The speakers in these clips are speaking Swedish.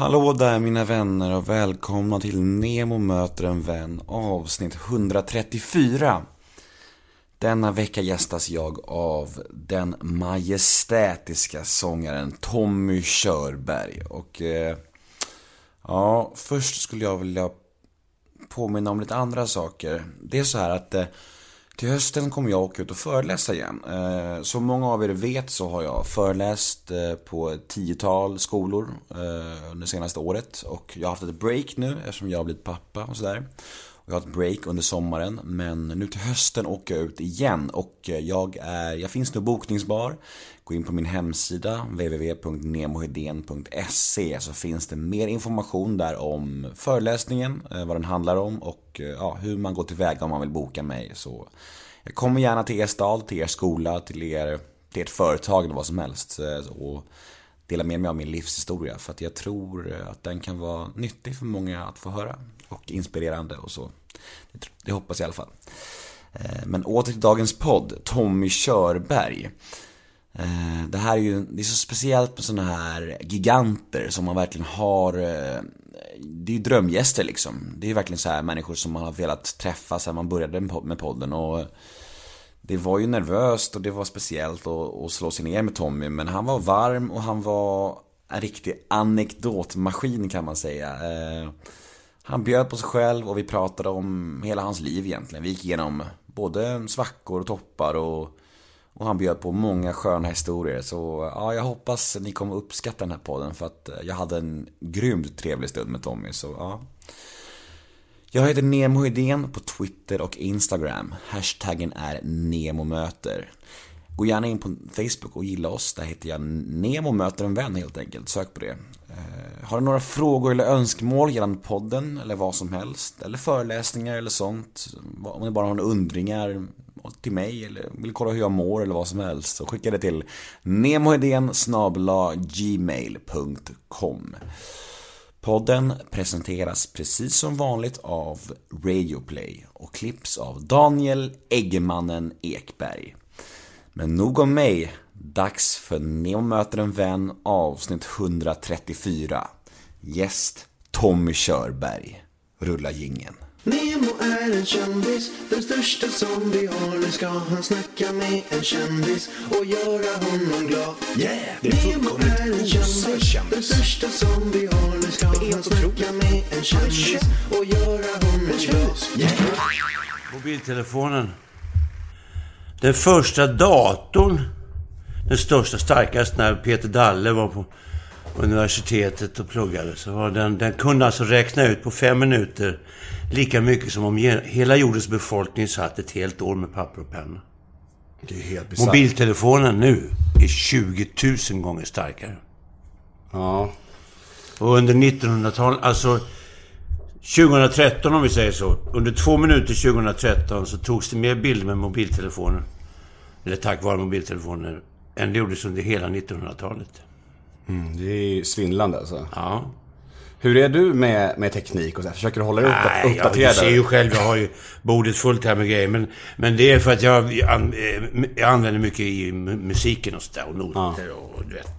Hallå där mina vänner och välkomna till Nemo möter en vän avsnitt 134. Denna vecka gästas jag av den majestätiska sångaren Tommy Körberg. Och eh, ja, först skulle jag vilja påminna om lite andra saker. Det är så här att eh, till hösten kommer jag åka ut och föreläsa igen. Eh, som många av er vet så har jag föreläst eh, på ett tiotal skolor eh, under senaste året. Och jag har haft ett break nu eftersom jag har blivit pappa och sådär. Jag har ett break under sommaren men nu till hösten åker jag ut igen och eh, jag är, jag finns nu bokningsbar. Gå in på min hemsida www.nemohedén.se så finns det mer information där om föreläsningen, eh, vad den handlar om och eh, ja, hur man går tillväga om man vill boka mig. Så jag kommer gärna till er stad, till er skola, till, er, till ert företag eller vad som helst. Eh, och dela med mig av min livshistoria för att jag tror att den kan vara nyttig för många att få höra och inspirerande och så. Det, hoppas jag i alla fall. Men åter till dagens podd, Tommy Körberg. Eh, det här är ju, det är så speciellt med sådana här giganter som man verkligen har eh, Det är ju drömgäster liksom. Det är ju verkligen så här människor som man har velat träffa sen man började med podden och Det var ju nervöst och det var speciellt att slå sig ner med Tommy men han var varm och han var en riktig anekdotmaskin kan man säga. Eh, han bjöd på sig själv och vi pratade om hela hans liv egentligen. Vi gick igenom både svackor och toppar och, och han bjöd på många sköna historier. Så ja, jag hoppas ni kommer uppskatta den här podden för att eh, jag hade en grymt trevlig stund med Tommy. Så ja. Jag heter Nemo Idén på Twitter och Instagram. Hashtaggen är NEMOMÖTER. Gå gärna in på Facebook och gilla oss. Där heter jag Nemo möter en vän helt enkelt. Sök på det. Eh, har du några frågor eller önskemål gällande podden eller vad som helst? Eller föreläsningar eller sånt? Om ni bara har några undringar till mig eller vill kolla hur jag mår eller vad som helst så skicka det till nemohedén gmail.com Podden presenteras precis som vanligt av Radioplay och klipps av Daniel Eggemannen Ekberg. Men nog om mig. Dags för Nemo möter en vän avsnitt 134. Gäst Tommy Körberg. Rulla gingen. Nemo är en kändis, den största som vi har. Nu ska han snacka med en kändis och göra honom glad. Yeah! Det är Nemo är en kändis, den största som vi har. Nu ska han snacka med en kändis och göra honom glad. Yeah! Mobiltelefonen. Den första datorn. Den största, starkaste när Peter Dalle var på universitetet och pluggade. Så var den, den kunde alltså räkna ut på fem minuter lika mycket som om hela jordens befolkning satt ett helt år med papper och penna. Det är helt bisarrt. Mobiltelefonen nu är 20 000 gånger starkare. Ja. Och under 1900-talet, alltså 2013 om vi säger så. Under två minuter 2013 så togs det mer bilder med mobiltelefoner. Eller tack vare mobiltelefoner. Än det gjordes under hela 1900-talet. Mm, det är svindlande alltså. Ja. Hur är du med, med teknik och så här? Försöker du hålla dig Nej, uppdaterad? du ser ju själv, jag har ju bordet fullt här med grejer. Men, men det är för att jag, jag, jag använder mycket i musiken och sådär. Och noter Ja. och du vet.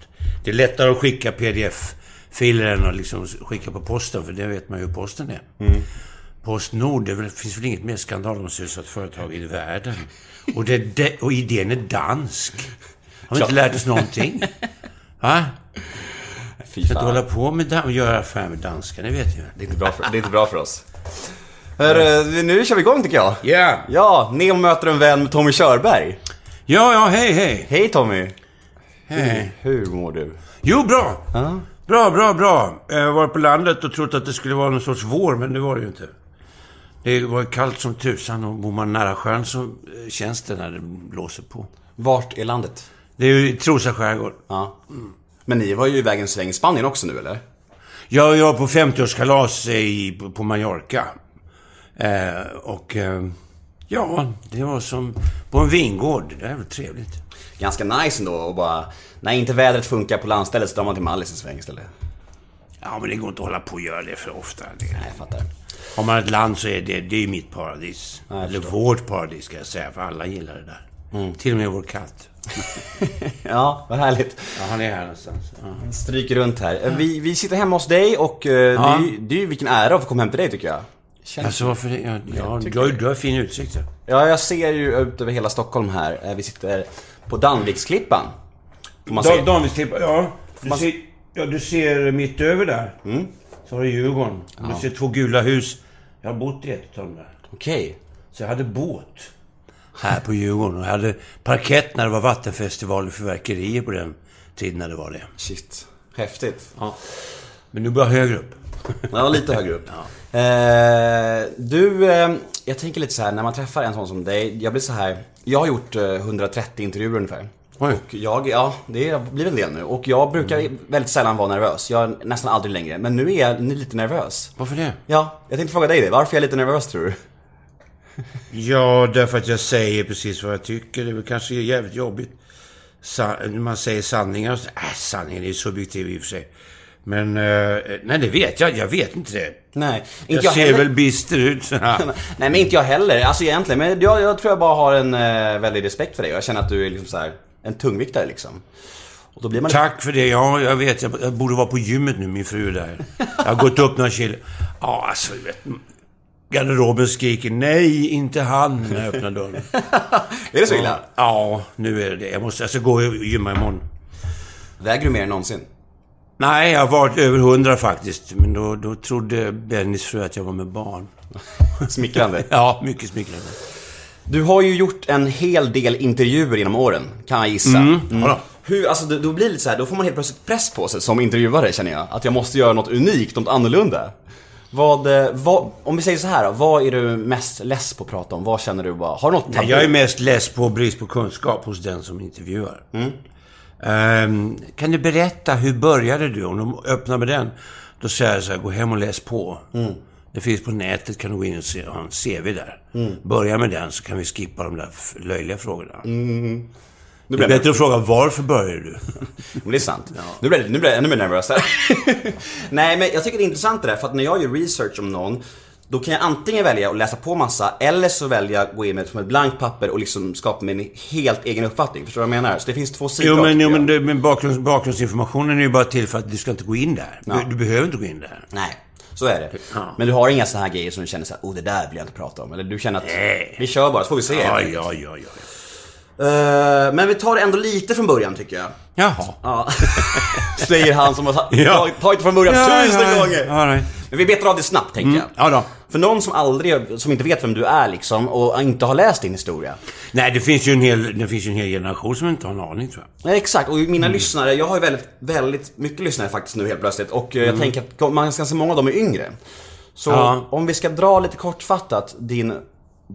Det är lättare att skicka pdf-filer än att liksom skicka på posten. För det vet man ju hur posten är. Mm. Postnord, det finns väl inget mer skandalomsusat företag i världen. Och, det, och idén är dansk. Har vi inte lärt oss någonting? Va? Fy Ska inte hålla fan. på med och göra affärer med danskar, det vet jag. Det är inte bra för, det är inte bra för oss. Hörru, nu kör vi igång tycker jag. Ja! Ja, Nemo möter en vän med Tommy Körberg. Ja, ja, hej, hej! Hej Tommy! Hej. Hur mår du? Jo, bra! Ja. Bra, bra, bra. Jag var på landet och trott att det skulle vara någon sorts vår, men det var det ju inte. Det var kallt som tusan och bor man nära sjön så eh, känns det när det blåser på. Vart är landet? Det är ju i Trosa skärgård. Ja. Men ni var ju iväg en sväng i Spanien också nu eller? Jag jag var på 50-årskalas i, på- Mallorca. Eh, och eh, ja, det var som på en vingård. Det är väl trevligt. Ganska nice ändå och bara... När inte vädret funkar på landstället så drar man till Mallis en sväng istället. Ja, men det går inte att hålla på och göra det för ofta. Det, Nej, jag fattar. har man ett land så är det, det är mitt paradis. Ja, Eller vårt paradis ska jag säga, för alla gillar det där. Till och med vår katt. Ja, vad härligt. Ja, han är här någonstans. Ja. Stryker runt här. Eh, Vi, vi sitter hemma hos dig och eh, det, är ju, det är ju vilken ära att få komma hem till dig tycker jag. Känns... Alltså varför det? Ja, ja, du, har, du har fin utsikt. Ja. Ja, jag ser ju ut över hela Stockholm här. Eh, Vi sitter på Danviksklippan. Får man se. Da- Danielsklippa, ja. Du man- ser, ja. Du ser mitt över där. Så har du Djurgården. Du ser två gula hus. Jag har bott i ett av dem där. Okej. Så jag hade båt. Här på Djurgården. Och jag hade parkett när det var vattenfestival och fyrverkerier på den tiden när det var det. Shit. Häftigt. Ja. Men nu börjar högre upp. Ja, lite högre upp. Eh, du, eh, jag tänker lite så här när man träffar en sån som dig. Jag blir så här. Jag har gjort eh, 130 intervjuer ungefär. Oj. Och jag, ja, det blivit en del nu. Och jag brukar väldigt sällan vara nervös. Jag är nästan aldrig längre. Men nu är jag lite nervös. Varför det? Ja, jag tänkte fråga dig det. Varför är jag lite nervös tror du? Ja, därför att jag säger precis vad jag tycker. Det är väl kanske jävligt jobbigt. Sa- man säger sanningar och så, äh, sanningen är subjektiv i och för sig. Men, eh, nej det vet jag. Jag vet inte det. Nej, inte jag, ser heller. väl bister ut. Nej, men inte jag heller. Alltså egentligen. Men jag, jag tror jag bara har en eh, väldig respekt för dig. Jag känner att du är liksom så här, en tungviktare liksom. Och då blir man Tack för det. Ja, jag vet. Jag, borde vara på gymmet nu. Min fru är där. Jag har gått upp några kilo. Ja, alltså, vet. Garderoben skriker nej, inte han, när jag öppnar dörren. Är det så illa? Ja, nu är det det. Jag måste alltså gå och gymma imorgon. Väger du mer än någonsin? Nej, jag har varit över hundra faktiskt. Men då, då trodde Bennys fru att jag var med barn. Smickrande. Ja, mycket smickrande. Du har ju gjort en hel del intervjuer genom åren, kan jag gissa. Mm. Jadå. Hur, alltså då, då blir det så här, då får man helt plötsligt press på sig som intervjuare känner jag. Att jag måste göra något unikt, något annorlunda. Vad, eh, vad, om vi säger så här då, vad är du mest less på att prata om? Vad känner du bara, har du något tabu? Jag är mest less på brist på kunskap hos den som intervjuar. Ehm, kan du berätta, hur började du? Om de öppnar med den, då säger jag så här, gå hem och läs på. Det finns på nätet, kan du gå in och se, ha en CV där. Börja med den, så kan vi skippa de där löjliga frågorna. Nu Det är jag bättre att fråga, varför började du? Men det är sant. Nu blir jag, nu blir jag ännu mer nervös här. Nej, men jag tycker det är intressant det där, för att när jag gör research om någon, då kan jag antingen välja att läsa på massa, eller så välja att gå in med ett blankt papper och liksom skapa mig en helt egen uppfattning. Förstår du vad jag menar? Så det finns två sidor Jo, men, jo, jag. men, det, men bakgrunds, bakgrundsinformationen är ju bara till för att du ska inte gå in där. Ja. Du, du behöver inte gå in där. Nej, så är det. Ja. Men du har inga sådana här grejer som du känner såhär, oh det där vill jag inte prata om. Eller du känner att, Nej. vi kör bara så får vi se. Ja, ja, ja, ja. Eh, men vi tar det ändå lite från början tycker jag. Jaha. Ja. Säger han som har ta- Ja. tagit, tagit det från början tusen gånger. All right. Men vi betar av det snabbt tänker jag. Ja då. För någon som aldrig, som inte vet vem du är liksom och inte har läst din historia. Nej, det finns ju en hel, det finns ju en hel generation som inte har en aning, tror jag. Nej, exakt, och mina Mm. lyssnare, jag har ju väldigt, väldigt mycket lyssnare faktiskt nu helt plötsligt och eh, Mm. jag tänker att man ganska många av dem är yngre. Så Ja. om vi ska dra lite kortfattat din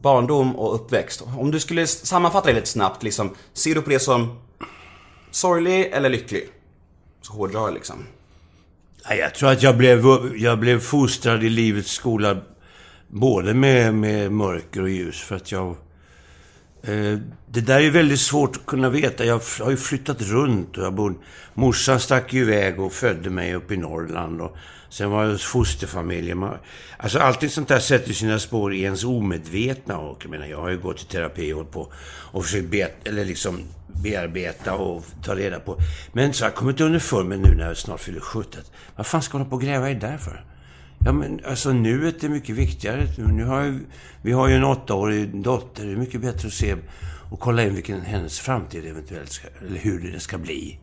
barndom och uppväxt. Om du skulle sammanfatta det lite snabbt liksom, ser du på det som sorglig eller lycklig? Så hårdrar jag liksom. Jag tror att jag blev, jag blev fostrad i livets skola både med, med mörker och ljus för att jag... Eh, det där är väldigt svårt att kunna veta. Jag har ju flyttat runt och jag bor... Morsan stack ju iväg och födde mig uppe i Norrland och sen var jag hos fosterfamiljen. Man- Alltså allting sånt där sätter sina spår i ens omedvetna och jag menar, jag har ju gått i terapi och hållit på och försökt be, eller liksom bearbeta och ta reda på. Men så har jag kommit underfund med nu när jag snart fyller 70. att Vad fan ska hon hålla på och gräva i där för? Ja men alltså nuet är mycket viktigare. Nu har jag, vi har ju en åttaårig dotter. Det är mycket bättre att se och kolla in vilken hennes framtid eventuellt ska, eller hur det ska bli.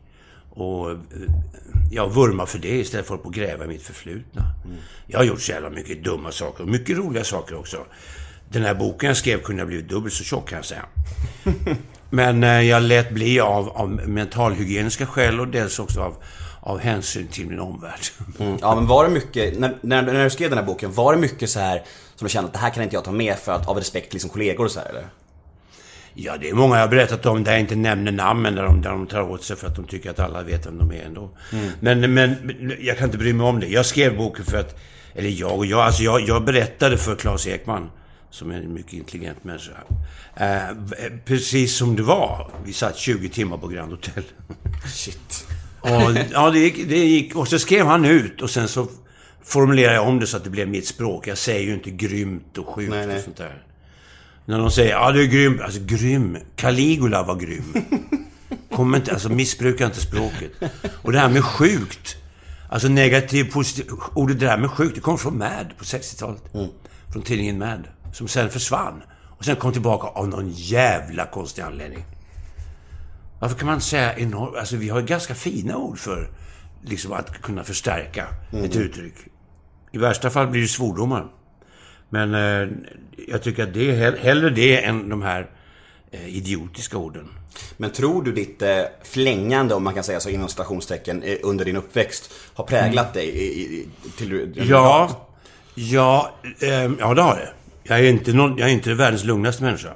Och eh, ja, vurma för det istället för att på gräva i mitt förflutna. Jag har gjort så jävla mycket dumma saker och mycket roliga saker också. Den här boken jag skrev kunde ha blivit dubbelt så tjock kan jag säga. Men eh, jag lät bli av, av mentalhygieniska skäl och dels också av, av hänsyn till min omvärld. Mm. Ja men var det mycket, när, när, när du skrev den här boken, var det mycket så här som du kände att det här kan inte jag ta med för att av respekt till liksom kollegor och så här eller? Ja, det är många jag har berättat om där jag inte nämner namnen, där de, där de tar åt sig för att de tycker att alla vet vem de är ändå. Men, men, men jag kan inte bry mig om det. Jag skrev boken för att, eller jag och jag, alltså jag, jag berättade för Claes Ekman, som är en mycket intelligent människa. Eh, precis som det var. Vi satt 20 timmar på Grand Hotel. Shit. Och, ja, det gick, det gick. Och så skrev han ut och sen så formulerade jag om det så att det blev mitt språk. Jag säger ju inte grymt och sjukt Nej, nej. och sånt där. När de säger ja du är grym. Alltså grym. Caligula var grym. Kommer inte, alltså missbruka inte språket. Och det här med sjukt. Alltså negativ, positiv. Ordet det där med sjukt, det kom från Mad på 60-talet. Från tidningen Mad. Som sen försvann. Och sen kom tillbaka av någon jävla konstig anledning. Varför kan man inte säga enormt? Alltså vi har ganska fina ord för liksom att kunna förstärka ett uttryck. I värsta fall blir det svordomar. Men eh, jag tycker att det är hell- hellre det än de här eh, idiotiska orden. Men tror du ditt eh, flängande, om man kan säga så inom citationstecken, eh, under din uppväxt har präglat dig i, i, till du... Ja, ja, eh, ja det har det. Jag är inte, någon, jag är inte världens lugnaste människa.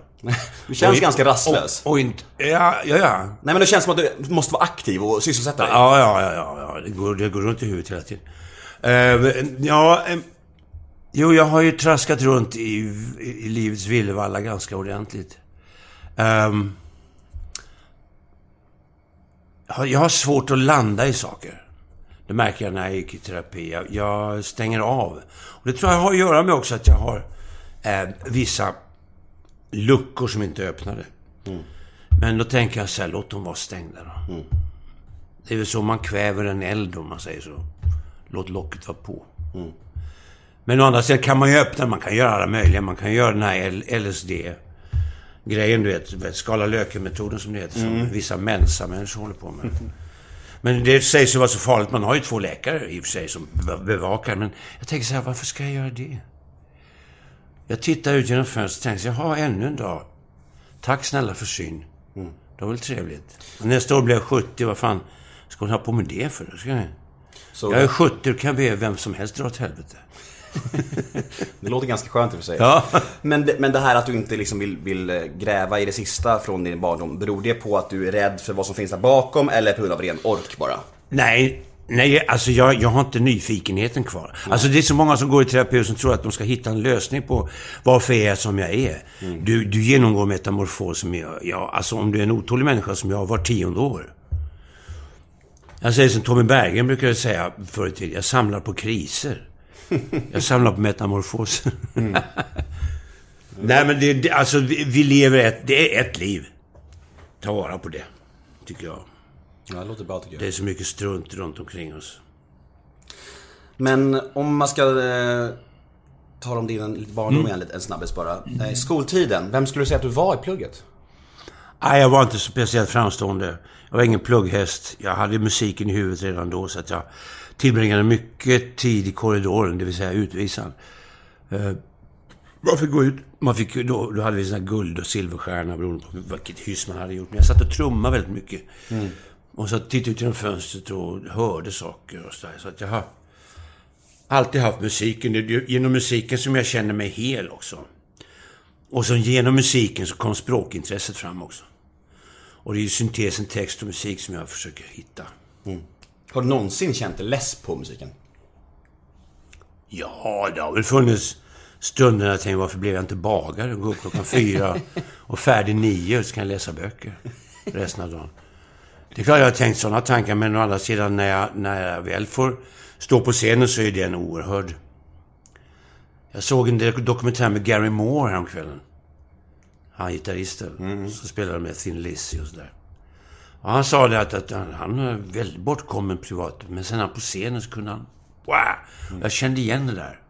Du känns Och- ganska rastlös. Och, och inte... Ja, ja, ja. Nej men det känns som att du måste vara aktiv och sysselsätta dig. Ja, ja, ja, ja, ja. Det, går, det går runt i huvudet hela tiden. Eh, ja, eh, jo, jag har ju traskat runt i, i, livets villevalla ganska ordentligt. Ehm, jag har- svårt att landa i saker. Det märker jag när jag gick i terapi. Jag, jag stänger av. Och det tror jag har att göra med också att jag har eh, vissa luckor som inte är öppnade. Men då tänker jag så här, låt dem vara stängda då. Det är väl så man kväver en eld om man säger så. Låt locket vara på. Men å andra sidan kan man ju öppna, man kan göra alla möjliga. Man kan göra den här LSD-grejen, du vet. Skala löken-metoden som det heter. Som vissa mensa-människor håller på med. Men det sägs ju vara så farligt. Man har ju två läkare i och för sig som be- bevakar. Men jag tänker så här, varför ska jag göra det? Jag tittar ut genom fönstret och tänker jaha, ännu en dag. Tack snälla för syn. Det var väl trevligt. Nästa år blir jag 70, vad fan ska hon ha på med det för? Ska jag... Så jag är 70 och kan be vem som helst dra åt helvete. Det låter ganska skönt i och för sig. Ja. Men, det, men det här att du inte liksom vill, vill eh, gräva i det sista från din barndom, beror det på att du är rädd för vad som finns där bakom eller på grund av ren ork bara? Nej, nej, alltså jag, jag har inte nyfikenheten kvar. Alltså det är så många som går i terapi som tror att de ska hitta en lösning på varför är jag som jag är. Du, du genomgår metamorfos som jag, jag, alltså om du är en otålig människa som jag var tionde år. Jag säger som Tommy Berggren brukade säga förr i tiden, jag samlar på kriser. Jag samlar på metamorfoser. Nej men det, det, alltså vi, vi lever ett, det är ett liv. Ta vara på det, tycker jag. Ja, det låter bra tycker jag. Det är så mycket strunt runt omkring oss. Men om man ska eh, tala om din barndom igen lite, en snabbis bara. Eh, skoltiden, vem skulle du säga att du var i plugget? Nej, jag var inte så speciellt framstående. Jag var ingen plugghäst. Jag hade musiken i huvudet redan då, så att jag tillbringade mycket tid i korridoren, det vill säga utvisad. Eh, man fick gå ut. Man fick, då, då hade vi sån här guld och silverstjärna beroende på vilket hyss man hade gjort. Men jag satt och trummade väldigt mycket. Och så tittade ut genom fönstret och hörde saker och sådär. Så att jag har alltid haft musiken. Det är genom musiken som jag känner mig hel också. Och så genom musiken så kom språkintresset fram också. Och det är ju syntesen text och musik som jag försöker hitta. Har du någonsin känt dig less på musiken? Ja, det har väl funnits stunder när jag tänkt varför blev jag inte bagare? Gå upp klockan fyra och färdig nio så kan jag läsa böcker resten av dagen. Det är klart jag har tänkt sådana tankar, men å andra sidan när jag, när jag väl får stå på scenen så är det en oerhörd... Jag såg en dokumentär med Gary Moore häromkvällen. Han gitarristen som spelade med Thin Lizzy och sådär. Och han sa det att, att han, han är väldigt bortkommen privat. Men sen han på scenen så kunde han... Wow! Jag kände igen det där.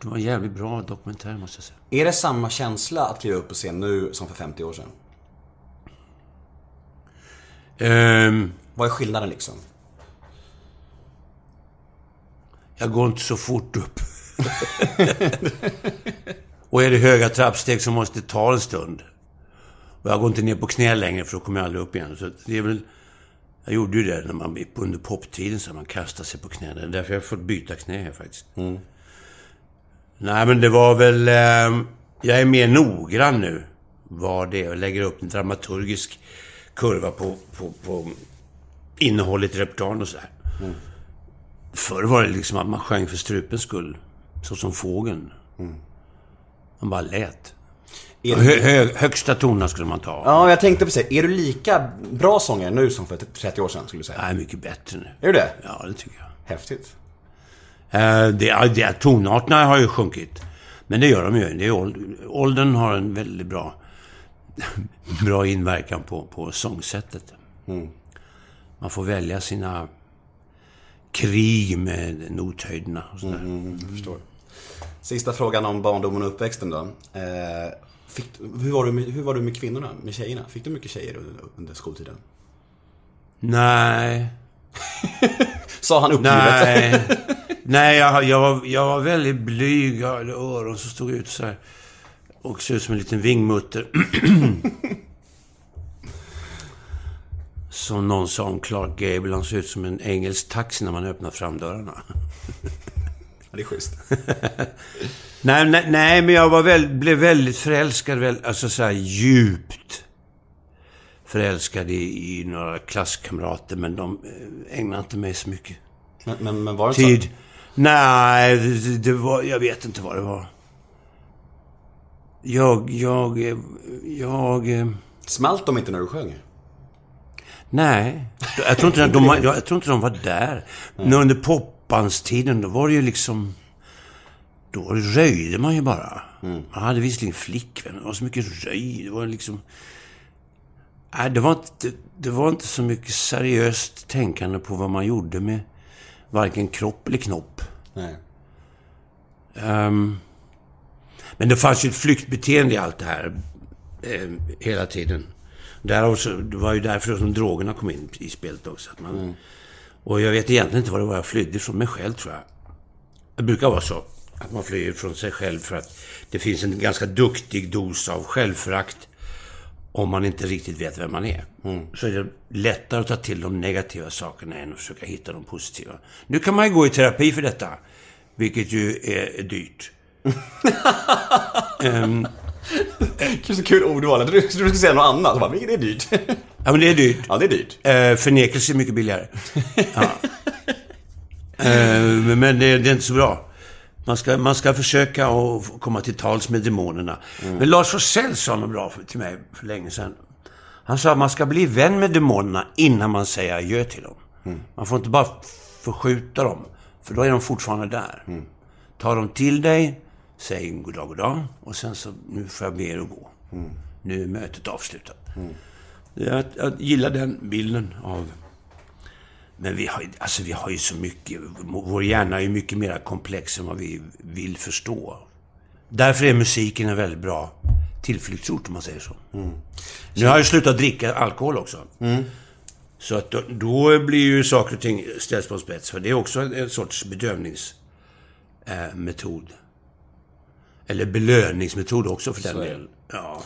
Det var en jävligt bra dokumentär måste jag säga. Är det samma känsla att kliva upp på scen nu som för 50 år sedan? Ehm, Vad är skillnaden liksom? jag går inte så fort upp. och är det höga trappsteg så måste det ta en stund. Och jag går inte ner på knä längre för då kommer jag aldrig upp igen. Så det är väl... Jag gjorde ju det när man under poptiden så man kastade sig på knä. Det är därför jag har fått byta knä här faktiskt. Nej, men det var väl... Eh, jag är mer noggrann nu. Vad det är. Jag lägger upp en dramaturgisk kurva på, på, på innehållet i repertoaren och sådär. Förr var det liksom att man sjöng för strupens skull. Så som fågeln. Man bara lät. Är Hö, du, hö, högsta tonerna skulle man ta. ja, jag tänkte precis Är du lika bra sångare nu som för 30 år sedan skulle du säga? Jag är mycket bättre nu. Är du det? Ja, det tycker jag. Häftigt. Eh, det, det, tonarterna har ju sjunkit. Men det gör de ju. Det är åld- åldern har en väldigt bra, bra inverkan på, på sångsättet. Man får välja sina krig med nothöjderna och sådär. Jag förstår. Sista frågan om barndomen och uppväxten då. Eh, fick, hur, var du med, hur var du med kvinnorna, med tjejerna? Fick du mycket tjejer under, under skoltiden? Nej, Sa han uppgivet? nej. Nej, jag, jag, var, jag var väldigt blyg. Jag hade öron som stod ut så här. Och såg ut som en liten vingmutter. Som någon sa om Clark Gable. Han ser ut som en engelsk taxi när man öppnar framdörrarna. det är schysst. Nej, nej, nej men jag var väl, blev väldigt förälskad. Väl, alltså så här djupt förälskad i, i några klasskamrater. Men de eh, ägnade inte mig så mycket Men, men, men var det tid. så? Nej, det, det var... Jag vet inte vad det var. Jag, jag, eh, jag... eh, Smalt de inte när du sjöng? Nej. Jag tror inte de, jag, tror inte de var där. Men under popbandstiden, då var det ju liksom... Då röjde man ju bara. Man hade visserligen flickvänner, det var så mycket röj. Det var liksom... Nej, det var inte, det var inte så mycket seriöst tänkande på vad man gjorde med varken kropp eller knopp. Nej. Ehm, men det fanns ju ett flyktbeteende i allt det här. eh, hela tiden. Därav så, det var ju därför som drogerna kom in i spelet också. Att man, Och jag vet egentligen inte vad det var jag flydde från mig själv tror jag. Det brukar vara så. Att man flyr från sig själv för att det finns en ganska duktig dos av självförakt. Om man inte riktigt vet vem man är. Så är det lättare att ta till de negativa sakerna än att försöka hitta de positiva. Nu kan man ju gå i terapi för detta. Vilket ju är dyrt. Så kul ordval. Jag trodde du skulle säga något annat. Bara, vilket är dyrt? Ja, men det är dyrt. ja, det är dyrt. Eh, förnekelse är mycket billigare. Ja. Eh, men det, det är inte så bra. Man ska, man ska försöka att komma till tals med demonerna. Men Lars Forssell sa något bra för, till mig för länge sedan. Han sa att man ska bli vän med demonerna innan man säger adjö till dem. Man får inte bara förskjuta dem, för då är de fortfarande där. Ta dem till dig, säg goddag, goddag och sen så, nu får jag be er att gå. Nu är mötet avslutat. Jag, jag gillar den bilden av... Men vi har, alltså vi har ju så mycket... Vår hjärna är ju mycket mer komplex än vad vi vill förstå. Därför är musiken en väldigt bra tillflyktsort, om man säger så. Nu har jag slutat dricka alkohol också. Så att då, då blir ju saker och ting ställs på spets. För det är också en, en sorts bedövningsmetod. Eh. Eller belöningsmetod också för den delen. Ja.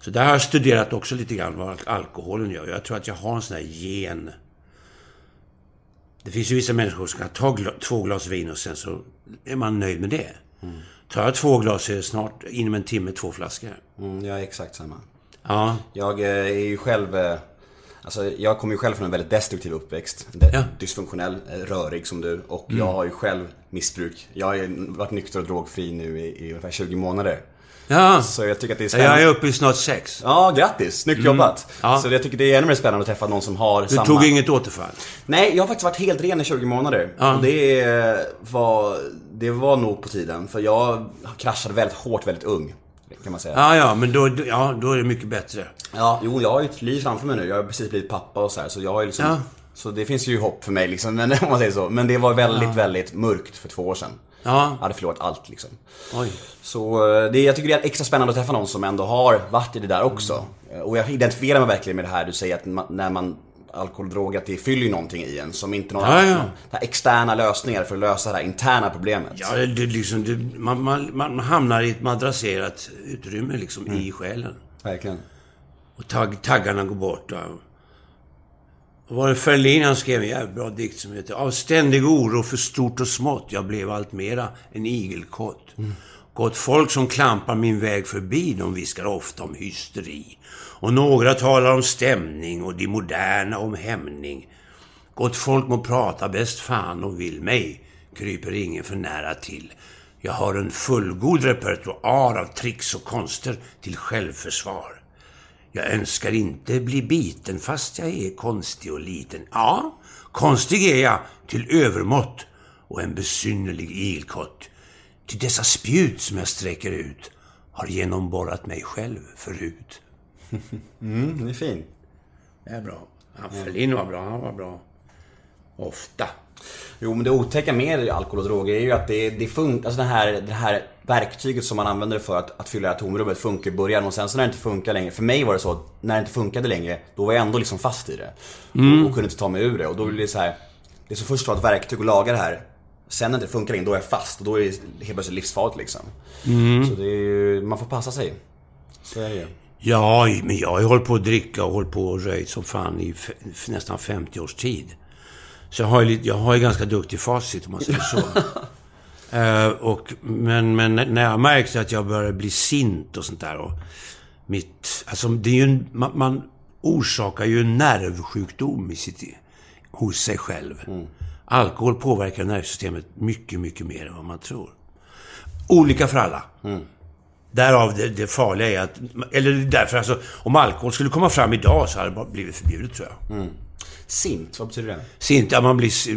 Så där har jag studerat också lite grann vad alkoholen gör. Jag tror att jag har en sån här gen. Det finns ju vissa människor som kan ta gla- två glas vin och sen så är man nöjd med det. Tar jag två glas är det snart inom en timme två flaskor. Mm, jag är exakt samma. Ja. Jag eh, är ju själv... Alltså jag kommer ju själv från en väldigt destruktiv uppväxt. Ja. Dysfunktionell, eh, rörig som du. Och jag har ju själv missbruk. Jag har ju varit nykter och drogfri nu i, i ungefär 20 månader. Ja. Så jag tycker att det är Jag spännande. är uppe i snart sex. Ja, grattis! Snyggt jobbat! Ja. Så jag tycker det är ännu mer spännande att träffa någon som har Du samma... tog inget återfall? Nej, jag har faktiskt varit helt ren i 20 månader. Ja. Och det var, det var nog på tiden. För jag kraschade väldigt hårt väldigt ung. Kan man säga. Ja, ja, men då, ja, då är det mycket bättre. Ja, jo, jag har ju ett liv framför mig nu. Jag har precis blivit pappa och så här, så jag har ju liksom... Ja. Så det finns ju hopp för mig liksom, men, om man säger så. Men det var väldigt, väldigt mörkt för två år sedan. Ja. Jag hade förlorat allt liksom. Oj. Så eh, det, jag tycker det är extra spännande att träffa någon som ändå har varit i det där också. Eh, Och jag identifierar mig verkligen med det här du säger att man, när man alkohol och droger, att det fyller ju någonting i en som inte någon Ja, ja. Externa lösningar för att lösa det här interna problemet. Ja, det, liksom, det, man, man, man hamnar i ett madrasserat utrymme liksom, i själen. Verkligen. Och tagg, taggarna går bort. Och, och var det Ferlin han skrev en jävligt bra dikt som heter Av ständig oro för stort och smått jag blev allt mera en igelkott. Gott folk som klampar min väg förbi, de viskar ofta om hysteri. Och några talar om stämning och de moderna om hämning. Gott folk må prata bäst fan de vill mig, kryper ingen för nära till. Jag har en fullgod repertoar av tricks och konster till självförsvar. Jag önskar inte bli biten fast jag är konstig och liten. Ja, konstig är jag till övermått och en besynnerlig igelkott. Till dessa spjut som jag sträcker ut har genomborrat mig själv förut. Mm, det är fint. Det är bra. Ja, Ferlin var bra. Han var bra. Ofta. Jo, men det otäcka med alkohol och droger är ju att det, det funkar, alltså det här, det här verktyget som man använder för att, att fylla det här tomrummet funkar i början och sen så när det inte funkar längre, för mig var det så att när det inte funkade längre, då var jag ändå liksom fast i det. Och, och kunde inte ta mig ur det och då blir det så här, det så först att ha ett verktyg och laga det här. Sen när det inte funkar längre, då är jag fast och då är det helt plötsligt livsfarligt liksom. Så det är ju, man får passa sig. Så är det ju. Ja, men jag har ju hållit på att dricka och hållit på och röjt som fan i nästan 50 års tid. Så jag har ju, jag har ju ganska duktig facit om man säger så. Eh, och, men, men när jag märkte att jag började bli sint och sånt där och mitt... Alltså det är ju en, man, man orsakar ju en nervsjukdom i sitt, hos sig själv. Alkohol påverkar nervsystemet mycket, mycket mer än vad man tror. Olika för alla. Därav det, det farliga är att... Eller därför alltså, om alkohol skulle komma fram idag så hade det blivit förbjudet tror jag. Sint, vad betyder det? Sint, ja, man blir s-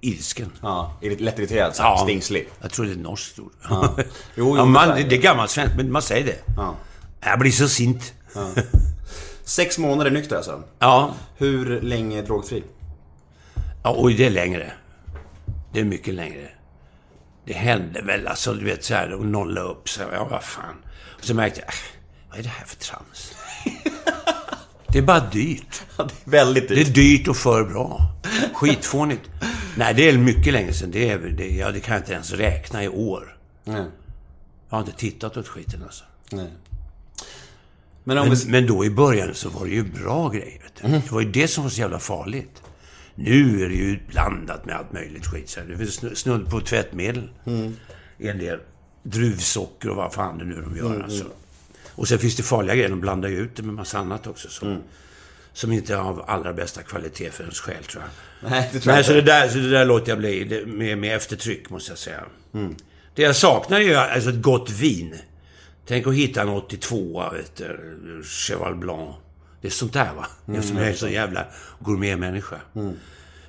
ilsken. Ja, lättirriterad, Ja. stingslig. Jag tror det är norskt ord. Jo, jo, ja, man, det, är gammalt svenskt, men man säger det. Ja. Jag blir så sint. Sex månader nykter alltså. Ja. Hur länge drogfri? ja, oj, det är längre. Det är mycket längre. Det hände väl, alltså du vet så här, och nolla upp. Så, ja, vad fan. Och så märkte jag, äh, vad är det här för trams? det är bara dyrt. Ja, det är väldigt Det dyrt. är dyrt och för bra. Skitfånigt. Nej, det är mycket länge sedan. Det, är, det, ja, det kan jag inte ens räkna i år. Nej. Jag har inte tittat åt skiten alltså. Nej. Men Men, vi... men då i början så var det ju bra grejer. Du. Det var ju det som var så jävla farligt. Nu är det ju blandat med allt möjligt skit. Så det snu- snudd på tvättmedel. I en del druvsocker och vad fan det nu de gör. Alltså. Och sen finns det farliga grejer. De blandar ju ut det med massa annat också. Som, som inte är av allra bästa kvalitet för ens själ, tror jag. Nej, det tror jag Nej, så det, där, så det där låter jag bli det- med, med eftertryck, måste jag säga. Det jag saknar är ju alltså ett gott vin. Tänk att hitta en 82 vet du, Cheval Blanc. Det är sånt där, va? Eftersom jag är så jävla gourmetmänniska.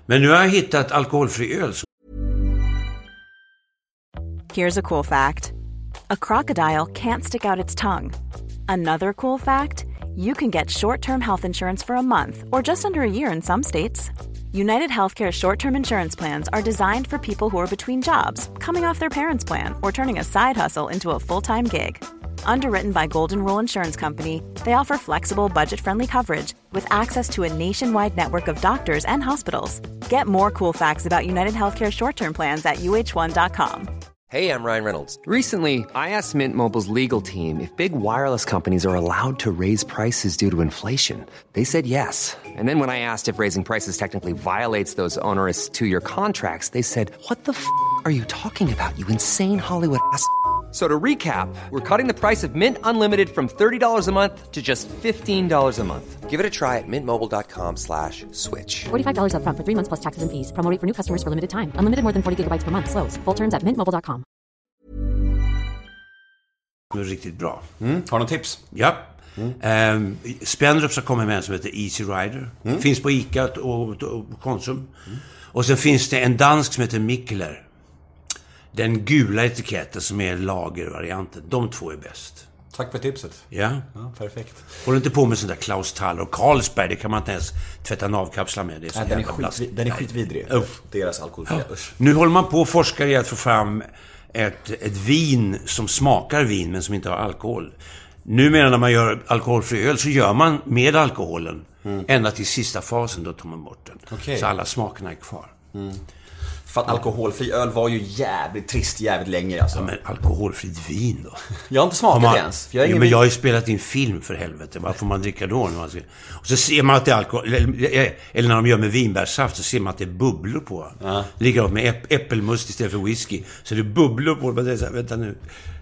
Men nu har jag hittat alkoholfri öl Here's a cool fact a crocodile can't stick out its tongue. Another cool fact you can get short term health insurance for a month or just under a year in some states. United Healthcare short term insurance plans are designed for people who are between jobs, coming off their parents' plan, or turning a side hustle into a full time gig. Underwritten by Golden Rule Insurance Company, they offer flexible, budget friendly coverage with access to a nationwide network of doctors and hospitals. Get more cool facts about United Healthcare short term plans at uh1.com. Hey, I'm Ryan Reynolds. Recently, I asked Mint Mobile's legal team if big wireless companies are allowed to raise prices due to inflation. They said yes. And then when I asked if raising prices technically violates those onerous two year contracts, they said, What the f are you talking about, you insane Hollywood ass? F- So to recap, we're cutting the price of Mint Unlimited from $30 a month to just $15 a month. Give it a try at mintmobile.com slash switch. $45 upfront for three months plus taxes and fees. Promo for new customers for limited time. Unlimited more than 40 gigabytes per month. Slows. Full terms at mintmobile.com. är riktigt bra. Mm. Har du tips? Ja. Mm. Spendrups har kommit med en som heter Easy Rider. Finns på ICA och, och, och Konsum. Och sen finns det en dansk som heter Mikkeler. Den gula etiketten som är lagervarianten. De två är bäst. Tack för tipset. Ja. Ja, perfekt. Håll inte på med sån där Klaus Thaler och Carlsberg. Det kan man inte ens tvätta navkapslar med. Det är så Nej, den, är den är skitvidrig. Usch. Deras alkoholfria. Usch. Nu håller man på och forskar i att få fram ett, ett vin som smakar vin men som inte har alkohol. Numera när man gör alkoholfri öl så gör man med alkoholen ända till sista fasen, då tar man bort den. Okej. Så alla smakerna är kvar. För att alkoholfri öl var ju jävligt trist jävligt länge alltså. Ja, men alkoholfritt vin då? Jag har inte smakat det ens. Jag ja, ingen men jag har ju spelat in film för helvete. Vad får man dricka då? När man ska... Och så ser man att det är alkohol. Eller, eller när de gör med vinbärssaft så ser man att det är bubblor på. Ja. Likadant med äpp, äppelmust istället för whisky. Så det är bubblor på det. Det är så här, vänta nu.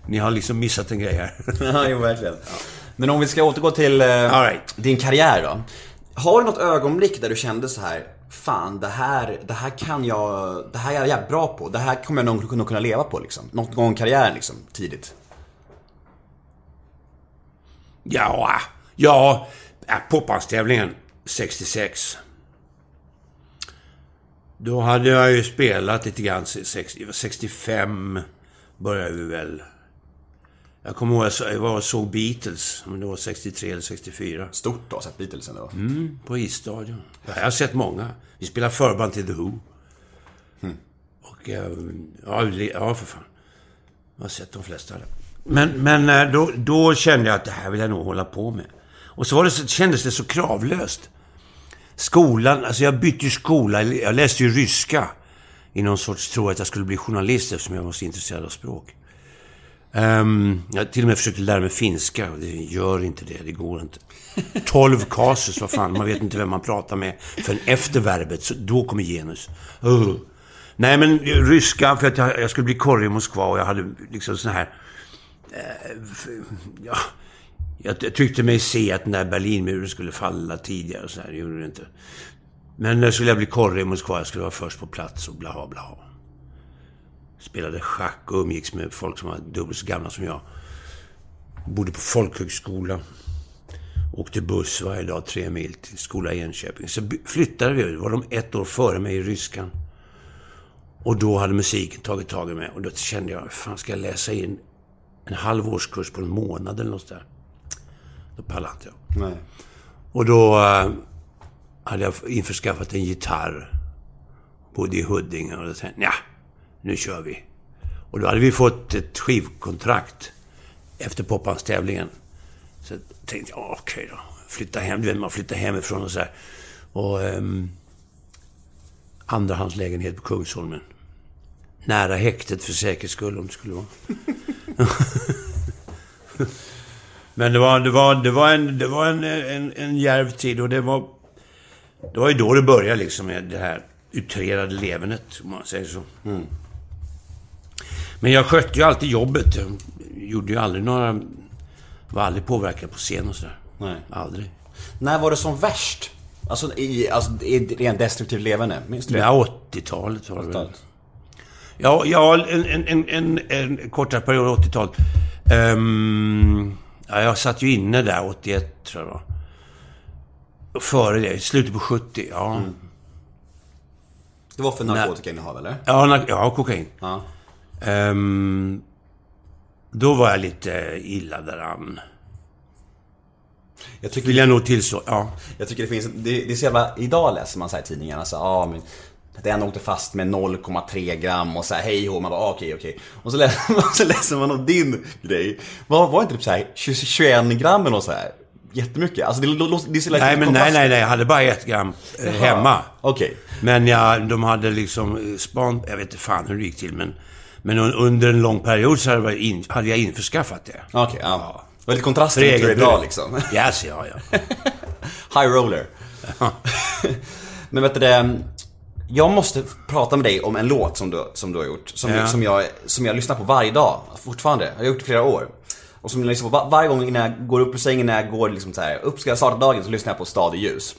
Ni har liksom missat en grej här. Ja, jo, verkligen. Men om vi ska återgå till eh, right. din karriär då. Har du något ögonblick där du kände så här, fan det här, det här kan jag, det här är jag jävligt bra på. Det här kommer jag nog kunna, kunna leva på liksom. Något gång i karriären liksom, tidigt. Ja, ja. Äh, Popbandstävlingen 66. Då hade jag ju spelat lite grann, 65. började vi väl... Jag kommer ihåg jag var och såg Beatles, om det var 63 eller 64. Stort då, sett Beatles ändå. Mm, på isstadion. Ja, jag har sett många. Vi spelade förband till The Who. Och, eh, ja, ja, för fan. Jag har sett de flesta. Men, men eh, då, då kände jag att det här vill jag nog hålla på med. Och så, var det så kändes det så kravlöst. Skolan, alltså jag bytte ju skola. Jag läste ju ryska. I någon sorts tro att jag skulle bli journalist eftersom jag var så intresserad av språk. Ehm, um, jag till och med försökte lära mig finska. Det gör inte det, det går inte. 12 kasus, vad fan, man vet inte vem man pratar med förrän efter verbet, så då kommer genus. Uh. Nej, men ryska, för att jag, jag skulle bli korre i Moskva och jag hade liksom sån här... Eh, för, ja, jag, jag tyckte mig se att den där Berlinmuren skulle falla tidigare och så här, det gjorde det inte. Men när skulle jag bli korre i Moskva, jag skulle vara först på plats och blaha blaha. Spelade schack och umgicks med folk som var dubbelt så gamla som jag. Bodde på folkhögskola. Åkte buss varje dag tre mil till skola i Enköping. Så flyttade vi. Då var de ett år före mig i ryskan. Och då hade musiken tagit tag i mig. Och då kände jag, fan ska jag läsa in en halv årskurs på en månad eller något där? Då pallade inte jag. Nej. Och då eh, hade jag införskaffat en gitarr. Bodde i Huddinge och då tänkte jag, "Nja, nu kör vi. Och då hade vi fått ett skivkontrakt efter popbandstävlingen. Så jag tänkte jag, okej då. Flytta hem, du vet man flyttar hemifrån och så här. Och Um, andrahandslägenhet på Kungsholmen. Nära häktet för säkerhets skull om det skulle vara. Men det var, det var, det var, en, det var en, en, en djärv tid och det var... Det var ju då det började liksom med det här utrerade levernet, om man säger så. Mm. Men jag skötte ju alltid jobbet. Jag gjorde ju aldrig några... Var aldrig påverkad på scen och sådär. Nej. Aldrig. När var det som värst? Alltså i, alltså, i rent destruktivt levande, minns du det? Ja, 80-talet var det väl. 80-talet. Ja, ja en, en, en, en, kortare period, 80-talet. Ehm, ja, jag satt ju inne där 81, tror jag det var. Före det, slutet på 70, ja. Det var för narkotikainnehav eller? Ja, ja kokain. Ja. Ehm, då var jag lite illa däran. Jag tycker, Vill jag nog tillstå. Ja. jag tycker det finns, det, det är så jävla, idag läser man så här i tidningarna så ja men den åkte fast med 0,3 gram och så här hej och man bara ah, okej okej. Och så läser, man, så läser man om din grej. Var, var inte typ så här 20, 21 gram eller något så här? Jättemycket. Alltså det, det lätt Nej, men nej, nej, nej. Jag hade bara ett gram eh, hemma. Okej. Men ja, de hade liksom eh, span... Jag vet inte fan hur det gick till, men... Men un- under en lång period så hade jag, in, hade jag införskaffat det. Okej, ja. Det var lite kontrast till egen idag liksom. Yes, ja, ja. High roller. Men vet du det, jag måste prata med dig om en låt som du, som du har gjort. Som, Ja. som, jag, som jag lyssnar på varje dag, fortfarande. Jag har gjort det i flera år. Och som jag lyssnar på var, varje gång innan jag går upp ur sängen, när jag går liksom så här, upp ska jag starta dagen, så lyssnar jag på Stad i ljus.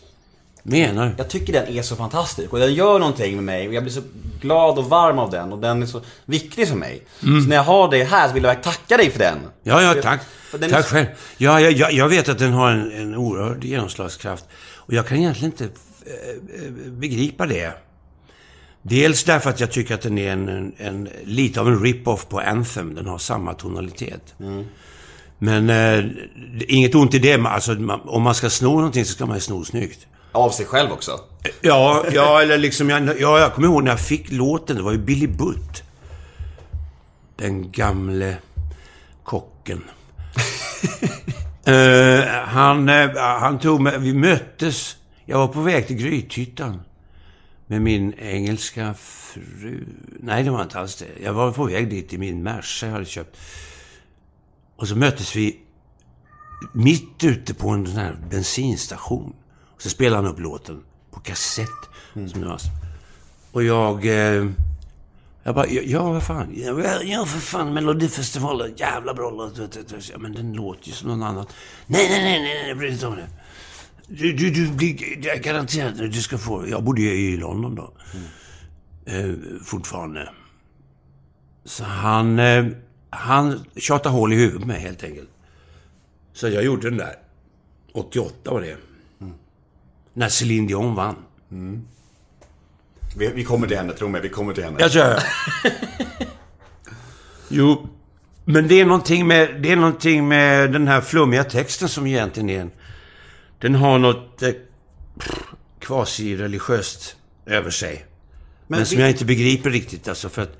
Menar? Jag tycker den är så fantastisk och den gör någonting med mig och jag blir så glad och varm av den och den är så viktig för mig. Så när jag har det här så vill jag tacka dig för den. Ja, ja, tack. Är Tack så- själv. Ja, jag, jag, vet att den har en, en oerhörd genomslagskraft. Och jag kan egentligen inte eh, eh, begripa det. Dels därför att jag tycker att den är en, en, en lite av en rip-off på Anthem. Den har samma tonalitet. Men eh, inget ont i det. men Alltså, man, om man ska sno någonting så ska man ju sno snyggt. Av sig själv också. Ja, ja eller liksom... Jag, ja, jag kommer ihåg när jag fick låten. Det var ju Billy Butt. Den gamle kocken. Eh, han, eh, han tog mig... Vi möttes. Jag var på väg till Grythyttan. Med min engelska fru. Nej, det var inte alls det. Jag var på väg dit i min Merca jag hade köpt. Och så möttes vi mitt ute på en sån här bensinstation. Och så spelade han upp låten på kassett. Som jag. Och jag... Eh, jag bara, ja, ja vad fan. Ja, ja för fan, Melodifestivalen. Jävla bra låt. Ja, men den låter ju som någon annan. Nej, nej, nej, nej, nej, bry dig inte om det. Du, du, du blir jag garanterat du ska få... Jag bodde ju i London då. Eh, fortfarande. Så han... Eh, han tjatade hål i huvudet med helt enkelt. Så jag gjorde den där. 88 var det. När Céline Dion vann. Vi, vi kommer till henne, tro mig, vi kommer till henne. Jag kör. Jo, men det är någonting med, det är någonting med den här flummiga texten som egentligen är en... Den har något eh, quasi-religiöst över sig. Men, Men som vi- jag inte begriper riktigt alltså för att...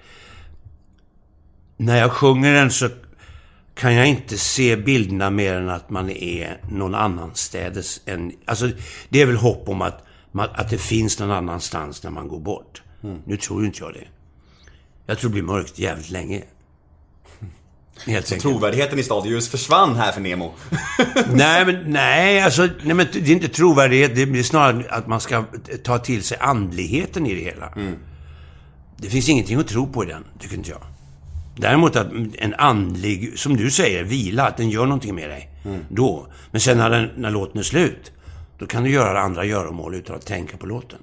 När jag sjunger den så kan jag inte se bilderna mer än att man är någon annanstädes än... Alltså, det är väl hopp om att, att det finns någon annanstans när man går bort. Nu tror ju inte jag det. Jag tror det blir mörkt jävligt länge. Helt enkelt. Trovärdigheten i stadljus försvann här för Nemo. Nej, men nej, alltså, nej, men det är inte trovärdighet. Det är snarare att man ska ta till sig andligheten i det hela. Det finns ingenting att tro på i den, tycker inte jag. Däremot att en andlig, som du säger, vila, att den gör någonting med dig. Då. Men sen när, den, när låten är slut, då kan du göra andra göromål utan att tänka på låten.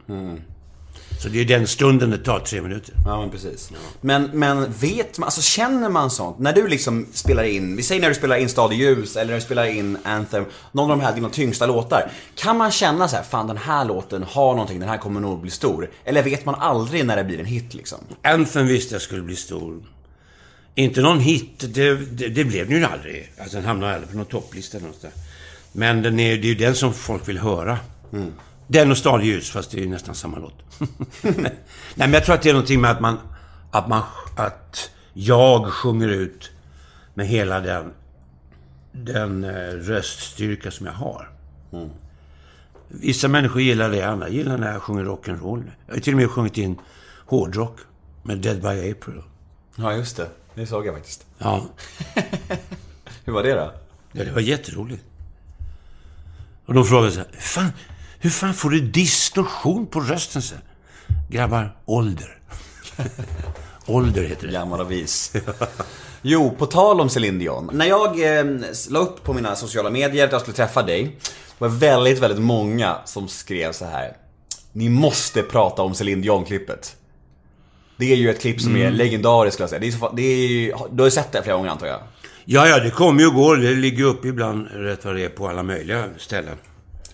Så det är den stunden det tar, tre minuter. Ja, men precis. Men, men vet man, alltså känner man sånt? När du liksom spelar in, vi säger när du spelar in Stad i ljus eller när du spelar in Anthem, någon av de här dina tyngsta låtar. Kan man känna så här, fan den här låten har någonting, den här kommer nog bli stor? Eller vet man aldrig när det blir en hit liksom? Anthem visste jag skulle bli stor. Inte någon hit, det, det, det blev den ju aldrig. Alltså den hamnade aldrig på någon topplista där. Men den är, det är ju den som folk vill höra. Den och Stadljus, fast det är ju nästan samma låt. Nej, men jag tror att det är någonting med att man... Att man... Att jag sjunger ut med hela den... Den eh, röststyrka som jag har. Vissa människor gillar det, andra gillar när jag sjunger rock'n'roll. Jag har till och med sjungit in hårdrock med Dead by April. Ja, just det. Det såg jag faktiskt. Ja, Hur var det då? ja det var jätteroligt. Och de frågade så här, hur fan, hur fan får du distorsion på rösten? Så här, Grabbar, ålder. ålder heter det. Gammal och vis. Jo, på tal om Céline Dion. När jag eh, la upp på mina sociala medier att jag skulle träffa dig, var det väldigt, väldigt många som skrev så här. Ni måste prata om Céline Dion-klippet. Det är ju ett klipp som är legendariskt skulle jag säga. Det är så, det är, du har ju sett det flera gånger antar jag? Ja, ja, det kommer ju och går. Det ligger upp ibland rätt vad det är på alla möjliga ställen.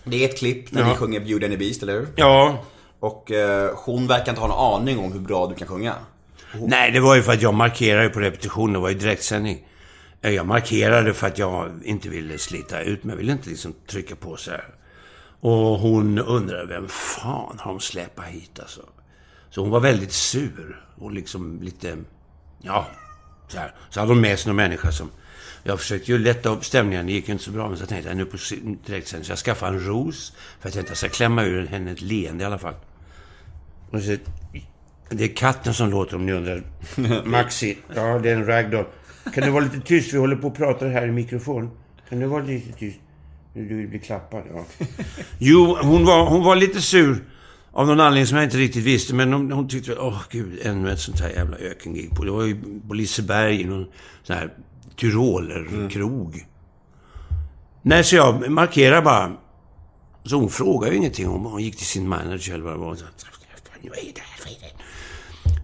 Det är ett klipp när Ja. ni sjunger Beauty and the Beast, eller hur? Ja. Och eh, hon verkar inte ha någon aning om hur bra du kan sjunga. Nej, det var ju för att jag markerade på repetition. Det var ju direktsändning. Eh, Jag markerade för att jag inte ville slita ut mig. Jag ville inte liksom trycka på så här. Och hon undrade, vem fan har de släpat hit alltså? Så hon var väldigt sur. Och liksom lite, ja, så här. Så hade hon med sig någon människa som... Jag försökte ju lätta upp stämningen, det gick ju inte så bra. Men så tänkte jag, nu på si- direktsändning, så jag skaffade en ros. För att jag ska klämma ur henne ett leende i alla fall. Och så, det är katten som låter om ni undrar. Maxi. Ja, det är en ragdoll. Kan du vara lite tyst? Vi håller på och pratar här i mikrofon. Kan du vara lite tyst? Du blir klappad, ja. Jo, hon var, hon var lite sur. Av någon anledning som jag inte riktigt visste. Men hon, hon tyckte, åh gud, ännu ett sånt här jävla ökengig på. Det var ju på Liseberg någon sån här tyrolerkrog. Nej, så jag markerar bara. Så hon frågade ju ingenting. Hon, hon gick till sin manager eller vad det var. Så, vad är det här? Vad är det?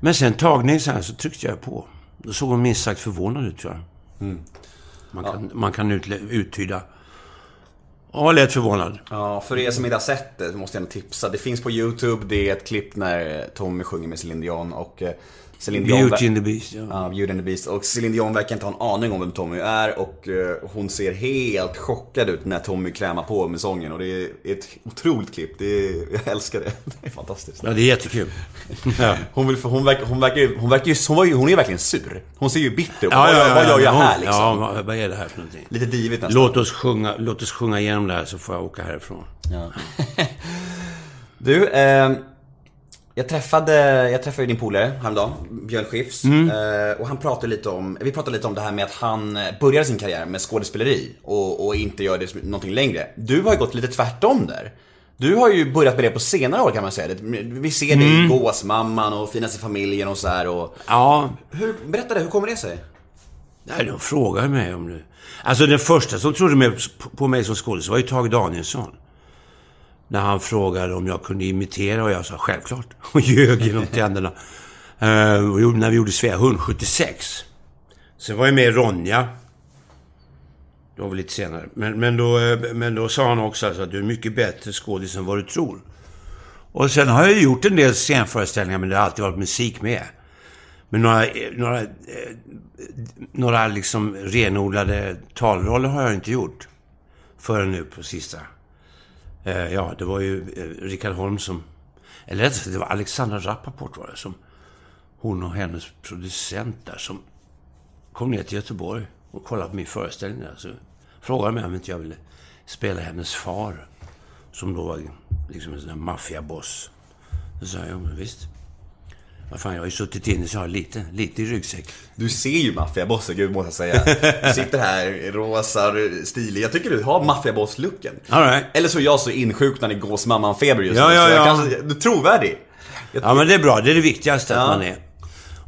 Men sen tagning så här så tryckte jag på. Då såg hon minst sagt förvånad ut tror jag. Man kan, man kan uttyda. Ja, lät förvånad. Ja, för er som inte har sett det så måste jag ändå tipsa. Det finns på YouTube, det är ett klipp när Tommy sjunger med Céline Dion och eh, Céline Dion... Beauty and the Beast, ja. Ja, Beauty and the Beast. Och Céline Dion verkar inte ha en aning om vem Tommy är och eh, hon ser helt chockad ut när Tommy krämar på med sången. Och det är ett otroligt klipp. Det är, jag älskar det. Det är fantastiskt. Ja, det är jättekul. Hon, vill, hon, verkar, hon, verkar, hon, verkar hon, ju, hon är ju verkligen sur. Hon ser ju bitter ut. Ja, ja, ja, vad gör jag ja, här liksom? Ja, vad är det här för någonting? Lite divigt nästan. Låt oss, sjunga, låt oss sjunga igenom det här så får jag åka härifrån. Ja. du, eh, jag träffade, jag träffade din polare häromdagen, Björn Skifs. Eh, och han pratade lite om, vi pratade lite om det här med att han började sin karriär med skådespeleri och, och inte gör det någonting längre. Du har ju gått lite tvärtom där. Du har ju börjat med det på senare år kan man säga. Vi ser dig i Gåsmamman och Finaste familjen och så här och... Ja, Hur, berätta det, hur kommer det sig? nej, de frågar mig om det. Alltså den första som trodde med, på mig som skådis var ju Tage Danielsson. När han frågade om jag kunde imitera och jag sa självklart. Och ljög genom tänderna. Uh, och när vi gjorde Svea hund 76. Sen var jag med i Ronja. Det var väl lite senare. Men, men, då, eh, men då sa han också alltså att du är mycket bättre skådis än vad du tror. Och sen har jag gjort en del scenföreställningar, men det har alltid varit musik med. Men några, eh, några, några liksom renodlade talroller har jag inte gjort. Förrän nu på sista. Eh, ja, det var ju eh, Rickard Holm som... Eller rättare sagt, det var Alexandra Rappaport var det som... Hon och hennes producent där som kom ner till Göteborg och kollade på min föreställning där. Så frågade mig om inte jag ville spela hennes far. Som då var liksom en sån där maffiaboss. Då sa jag, ja men visst. Vad fan, jag har ju suttit inne så jag har lite, lite i ryggsäck. Du ser ju maffiabossen, gud måste jag säga. Du sitter här rosa, stilig. Jag tycker du har maffiaboss-looken. Right. Eller så är jag så insjuknad i gåsmamman-feber just nu. ja, jag ja. Kan, du är trovärdig. Ja, men det är bra. Det är det viktigaste Ja. att man är.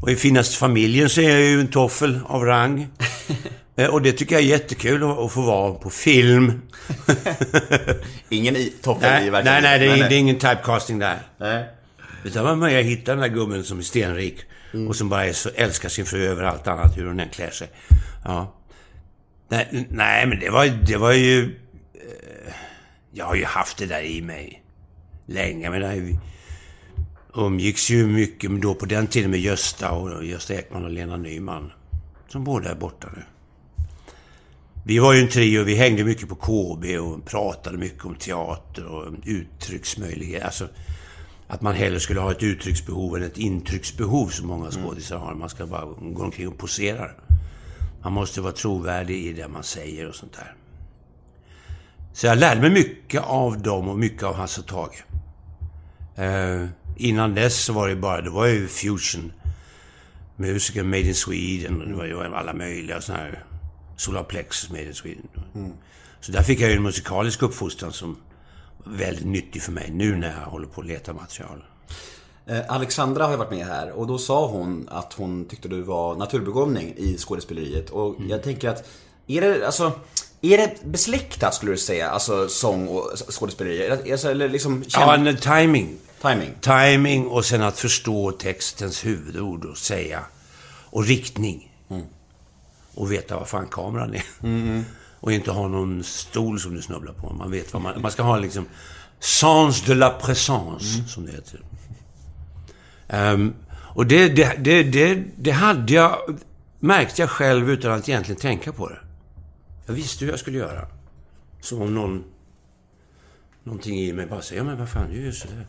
Och i finaste familjen så är jag ju en toffel av rang. Eh, och det tycker jag är jättekul att, få vara på film. Ingen i, Nej, i nej, verkligheten. nej, det är, det är ingen typecasting där. nej. Utan man börjar hitta den där gubben som är stenrik. Och som bara är så, älskar sin fru över allt annat, hur hon än klär sig. Ja. Nej, nej men det var, det var ju... Eh, jag har ju haft det där i mig. Länge, men jag umgicks ju mycket men då på den tiden med Gösta och Gösta Ekman och Lena Nyman. Som båda är borta nu. Vi var ju en trio, vi hängde mycket på KB och pratade mycket om teater och uttrycksmöjligheter. Alltså, att man hellre skulle ha ett uttrycksbehov än ett intrycksbehov som många skådisar har. Man ska bara gå omkring och posera. Man måste vara trovärdig i det man säger och sånt där. Så jag lärde mig mycket av dem och mycket av Hasse och Tage. Eh, innan dess så var det bara, det var ju fusion. Musiker Made in Sweden och det var ju alla möjliga såna här Solar Plexus Made in Sweden. Så där fick jag ju en musikalisk uppfostran som väldigt nyttig för mig nu när jag håller på att leta material. Eh, Alexandra har ju varit med här och då sa hon att hon tyckte du var naturbegåvning i skådespeleriet. Och Mm. jag tänker att, är det alltså... Är det besläktat skulle du säga? Alltså sång och skådespeleri? Alltså, eller liksom... Ja, en timing. Timing. Timing och sen att förstå textens huvudord och säga. Och riktning. Och veta vad fan kameran är. Och inte ha någon stol som du snubblar på. Man vet vad man... Man ska ha liksom... Sens de la présence, som det heter. Ehm, och det, det, det, det, det hade jag... Märkte jag själv utan att egentligen tänka på det. Jag visste hur jag skulle göra. Som om någon... Någonting i mig bara säger, ja men vad fan, ju sådär.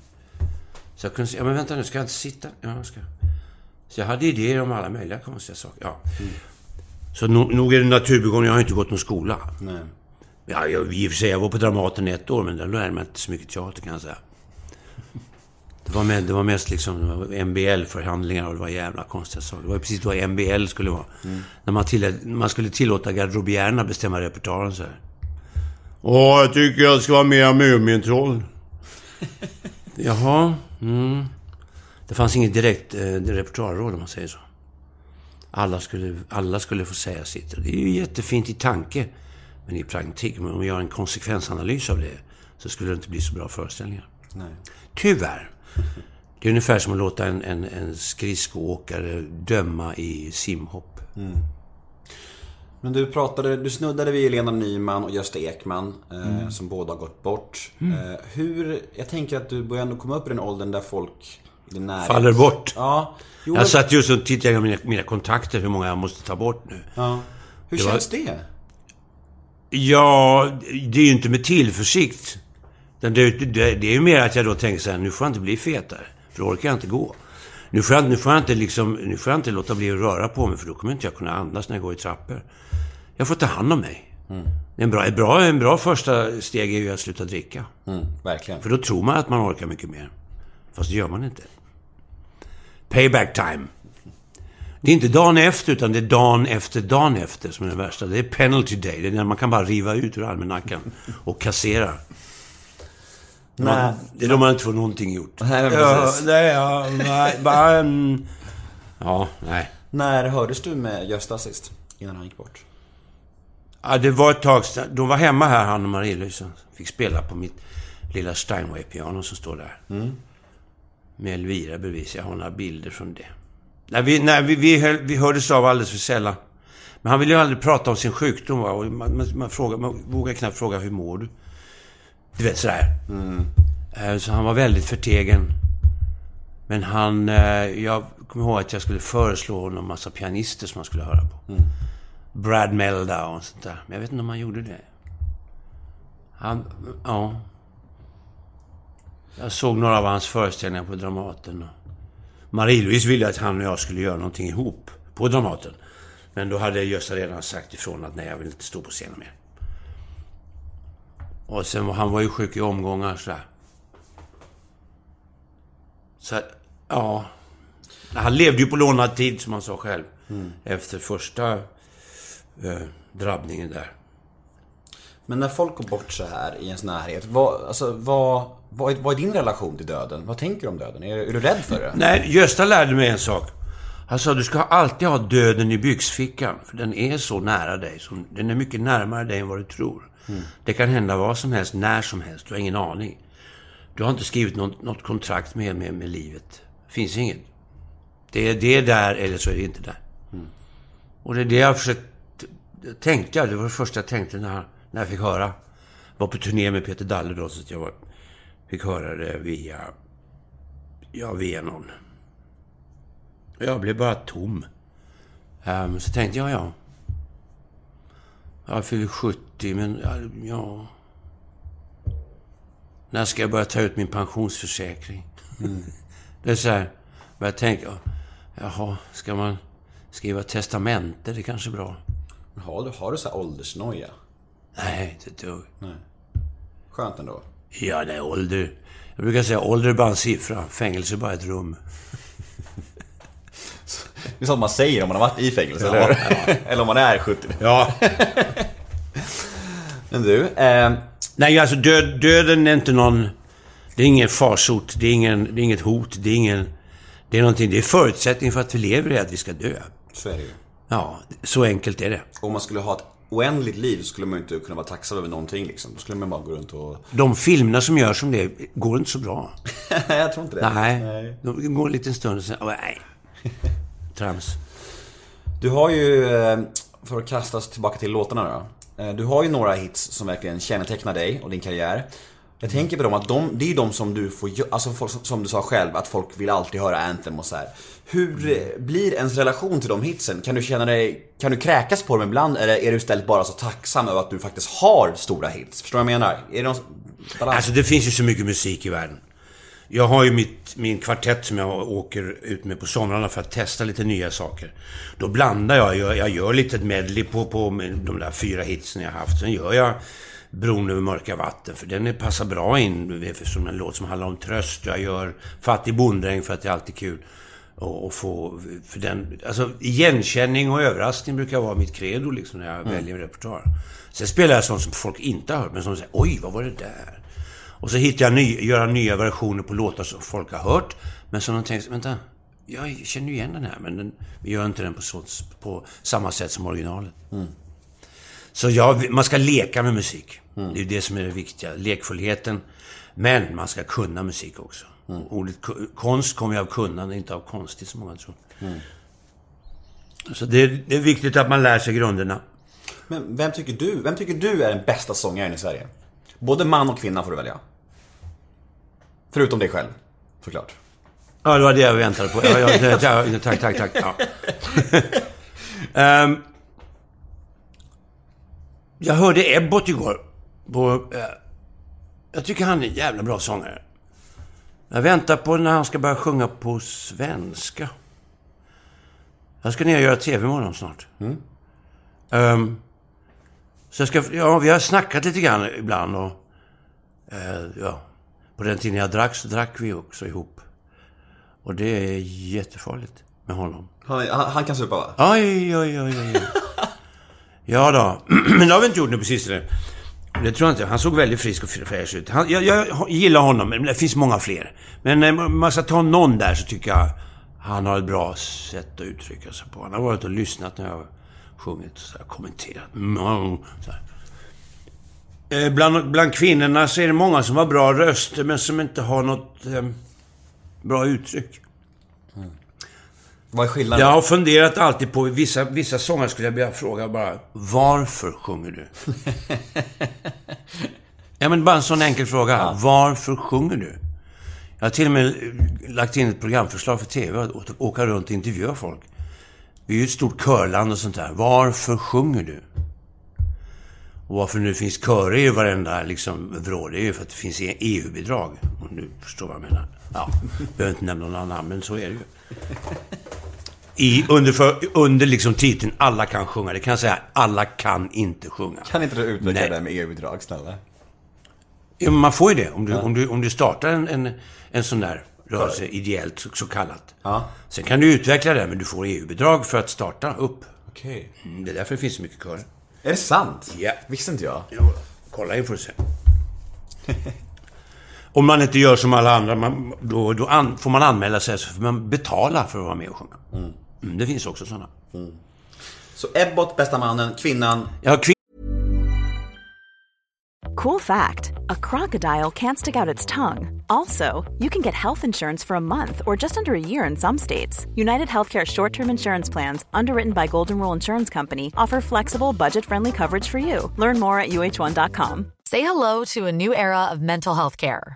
Så jag kunde säga, ja men vänta nu, ska jag inte sitta? Ja, ska. Så jag hade idéer om alla möjliga konstiga saker. Ja. Så no, nog är det naturbegåvning, jag har inte gått någon skola. Nej. Ja, jag, i och för sig, jag var på Dramaten i ett år, men där lärde mig inte så mycket teater kan jag säga. Det var, med, det var mest liksom MBL-förhandlingar och det var jävla konstiga saker. Det var precis vad MBL skulle vara. När man, tillät, man skulle tillåta garderobierna bestämma repertoaren så här. Åh, jag tycker jag ska vara mer Mumintroll. Jaha, mm. Det fanns inget direkt eh, repertoarråd om man säger så. Alla skulle, alla skulle få säga sitt. Och det är ju jättefint i tanke. Men i praktik, om man gör en konsekvensanalys av det, så skulle det inte bli så bra föreställningar. Nej. Tyvärr. Det är ungefär som att låta en, en, en skridskoåkare döma i simhopp. Men du pratade, du snuddade vid Lena Nyman och Gösta Ekman eh, som båda har gått bort. Eh, hur, jag tänker att du börjar ändå komma upp i den åldern där folk. Faller bort. Ja. Jo, Jag satt just och tittade på mina, mina kontakter, hur många jag måste ta bort nu. ja. Hur Det var- känns det? Ja, det är ju inte med tillförsikt. Det, det, det är ju mer att jag då tänker så här, nu får jag inte bli fetare. För då orkar jag inte gå. Nu får jag, nu får jag, inte, liksom, nu får jag inte låta bli att röra på mig, för då kommer inte jag kunna andas när jag går i trappor. Jag får ta hand om mig. En, bra, en, bra, en bra första steg är ju att sluta dricka. Mm, verkligen. För då tror man att man orkar mycket mer. Fast det gör man inte. Payback time. Det är inte dagen efter, utan det är dagen efter dagen efter som är det värsta. Det är penalty day. Det är när man kan bara riva ut ur almanackan och kassera. Man, det är då man inte får någonting gjort. Nej, men ja, precis. nej, ja, nej, bara, mm, ja, nej. När hördes du med Gösta sist? Innan han gick bort? Ja, det var ett tag sedan. De var hemma här, han och Marie-Louise. Fick spela på mitt lilla Steinway-piano som står där. Med Elvira bredvid, så jag har några bilder från det. Nej, vi, nej, vi, vi, höll, vi hördes av alldeles för sällan. Men han ville ju aldrig prata om sin sjukdom. Va? Och man, man, man, frågar, man vågar knappt fråga hur mår du? Du vet, sådär. Eh, Så han var väldigt förtegen. Men han... Eh, jag kommer ihåg att jag skulle föreslå honom massa pianister som han skulle höra på. Brad Melda och sånt där. Men jag vet inte om han gjorde det. Han... Ja. Jag såg några av hans föreställningar på Dramaten. Marie-Louise ville att han och jag skulle göra någonting ihop på Dramaten. Men då hade Gösta redan sagt ifrån att nej, jag vill inte stå på scenen mer. Och sen var han var ju sjuk i omgångar sådär. Så ja. Han levde ju på lånad tid, som han sa själv. Efter första eh, drabbningen där. Men när folk går bort så här i ens närhet, vad, alltså, vad, vad, är, vad är din relation till döden? Vad tänker du om döden? Är, är du rädd för det? Nej, Gösta lärde mig en sak. Han sa du ska alltid ha döden i byxfickan. För den är så nära dig. Så den är mycket närmare dig än vad du tror. Det kan hända vad som helst, när som helst. Du har ingen aning. Du har inte skrivit något, något kontrakt med, med, med livet. Det finns inget. Det är, det är där eller så är det inte där. Och det är det jag försökt... Tänkte jag, det var det första jag tänkte när, när jag fick höra. var på turné med Peter Dalle då, så jag var, fick höra det via... Ja, via någon. Jag blev bara tom. Ehm, så tänkte jag, ja. Jag fyller 70, men ja. När ska jag börja ta ut min pensionsförsäkring? det är så här, börjar tänka, jaha, ska man skriva testamente? Det är kanske är bra. Har du, har du så här åldersnoja? Nej, inte ett dugg. Skönt ändå. Ja, det är ålder. Jag brukar säga ålder är bara en siffra. Fängelse är bara ett rum. Det är sånt man säger om man har varit i fängelse, eller hur? Eller om man är 70. Ja. Men du, eh, Nej, alltså död, döden är inte någon... Det är ingen farsot. Det är, ingen, det är inget hot. Det är ingen... Det är någonting... Det är förutsättningen för att vi lever är att vi ska dö. så är det ju. Ja, så enkelt är det. Om man skulle ha ett oändligt liv skulle man ju inte kunna vara tacksam över någonting liksom. Då skulle man bara gå runt och... De filmerna som görs som det går inte så bra. jag tror inte det. Nej. De går en liten stund och sen... nej. Trams. Du har ju, eh, för att kasta oss tillbaka till låtarna då. eh, Du har ju några hits som verkligen kännetecknar dig och din karriär. Jag tänker på dem att de, det är de som du får alltså folk, som- du sa själv, att folk vill alltid höra Anthem och så här. Hur eh, blir ens relation till de hitsen? Kan du känna dig, kan du kräkas på dem ibland? Eller är du istället bara så tacksam över att du faktiskt har stora hits? Förstår du vad jag menar? Är det någon balans? Alltså det finns ju så mycket musik i världen. Jag har ju mitt, min kvartett som jag åker ut med på somrarna för att testa lite nya saker. Då blandar jag, jag, jag gör lite medley på, på de där fyra hitsen jag haft. Sen gör jag Bron över mörka vatten, för den passar bra in som en låt som handlar om tröst. Jag gör Fattig bonddräng för att det är alltid kul. Och, och få, för den, alltså igenkänning och överraskning brukar vara mitt credo liksom när jag väljer en repertoar. Sen spelar jag sånt som folk inte har hört, men som säger oj, vad var det där? Och så hittar jag ny, göra nya versioner på låtar som folk har hört. Men som de tänker, vänta, jag känner ju igen den här, men den, vi gör inte den på, så, på samma sätt som originalet. Så ja, man ska leka med musik. Det är det som är det viktiga. Lekfullheten. Men man ska kunna musik också. Ordet ku- konst kommer ju av kunnande, inte av konstigt som många tror. Så det, det är viktigt att man lär sig grunderna. Men vem tycker du, vem tycker du är den bästa sångaren i Sverige? Både man och kvinna får du välja. Förutom dig själv, såklart. Ja, det var det jag väntade på. Ja, ja, tack, tack, tack. Ja. Ehm, jag hörde Ebbot igår. På, eh, jag tycker han är en jävla bra sångare. Jag väntar på när han ska börja sjunga på svenska. Jag ska ner och göra TV imorgon snart. Ehm, så jag ska, ja, vi har snackat lite grann ibland och... eh, ja, på den tiden jag drack så drack vi också ihop. Och det är jättefarligt med honom. Han, han, han kan supa va? Oj, oj, oj, oj. Ja då. Men det har vi inte gjort nu på sistone. Det tror jag inte. Han såg väldigt frisk och fräsch ut. Han, jag, jag gillar honom, men det finns många fler. Men eh, om man ska ta någon där så tycker jag han har ett bra sätt att uttrycka sig på. Han har varit och lyssnat när jag har sjungit och så här, kommenterat. Så här. Eh, bland, bland kvinnorna så är det många som har bra röster men som inte har något eh, bra uttryck. Vad är skillnaden? Jag har funderat alltid på, vissa, vissa sångare skulle jag vilja fråga bara, varför sjunger du? ja men bara en sån enkel fråga. Varför sjunger du? Jag har till och med lagt in ett programförslag för TV att åka runt och intervjua folk. Vi är ju ett stort körland och sånt där. Varför sjunger du? Och varför nu finns körer i varenda liksom, vrå, det är ju för att det finns EU-bidrag. Om du förstår vad jag menar. Ja, behöver inte nämna några namn, men så är det ju. I, under för, under liksom titeln Alla kan sjunga. Det kan jag säga, alla kan inte sjunga. Kan inte du utveckla det med EU-bidrag, snälla? Ja, man får ju det. Om du, om du, om du startar en, en, en sån där rörelse ideellt, så, så kallat. Ja. Sen kan du utveckla det, men du får EU-bidrag för att starta upp. Okej. Mm, Det är därför det finns så mycket körer. Är det sant? Ja. Visste inte jag. Jo, kolla in får du se. Om man inte gör som alla andra, man, då, då an, får man anmäla sig så får man betala för att vara med och sjunga. Mm, det finns också sådana. Så Ebbot, bästa mannen, kvinnan. Har kvin- Cool fact a crocodile can't stick out its tongue. Also, you can get health insurance for a month or just under a year in some states. United Healthcare short term insurance plans, underwritten by Golden Rule Insurance Company, offer flexible, budget friendly coverage for you. Learn more at uh1.com. Say hello to a new era of mental health care.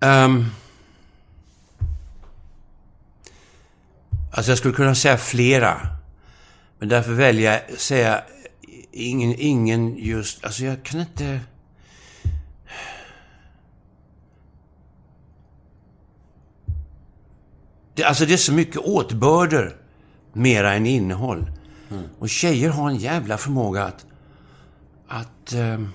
Ehm. alltså jag skulle kunna säga flera. Men därför väljer jag att säga ingen, ingen just... Alltså jag kan inte... Det, alltså det är så mycket åtbörder mera än innehåll. Och tjejer har en jävla förmåga att... Att... ehm,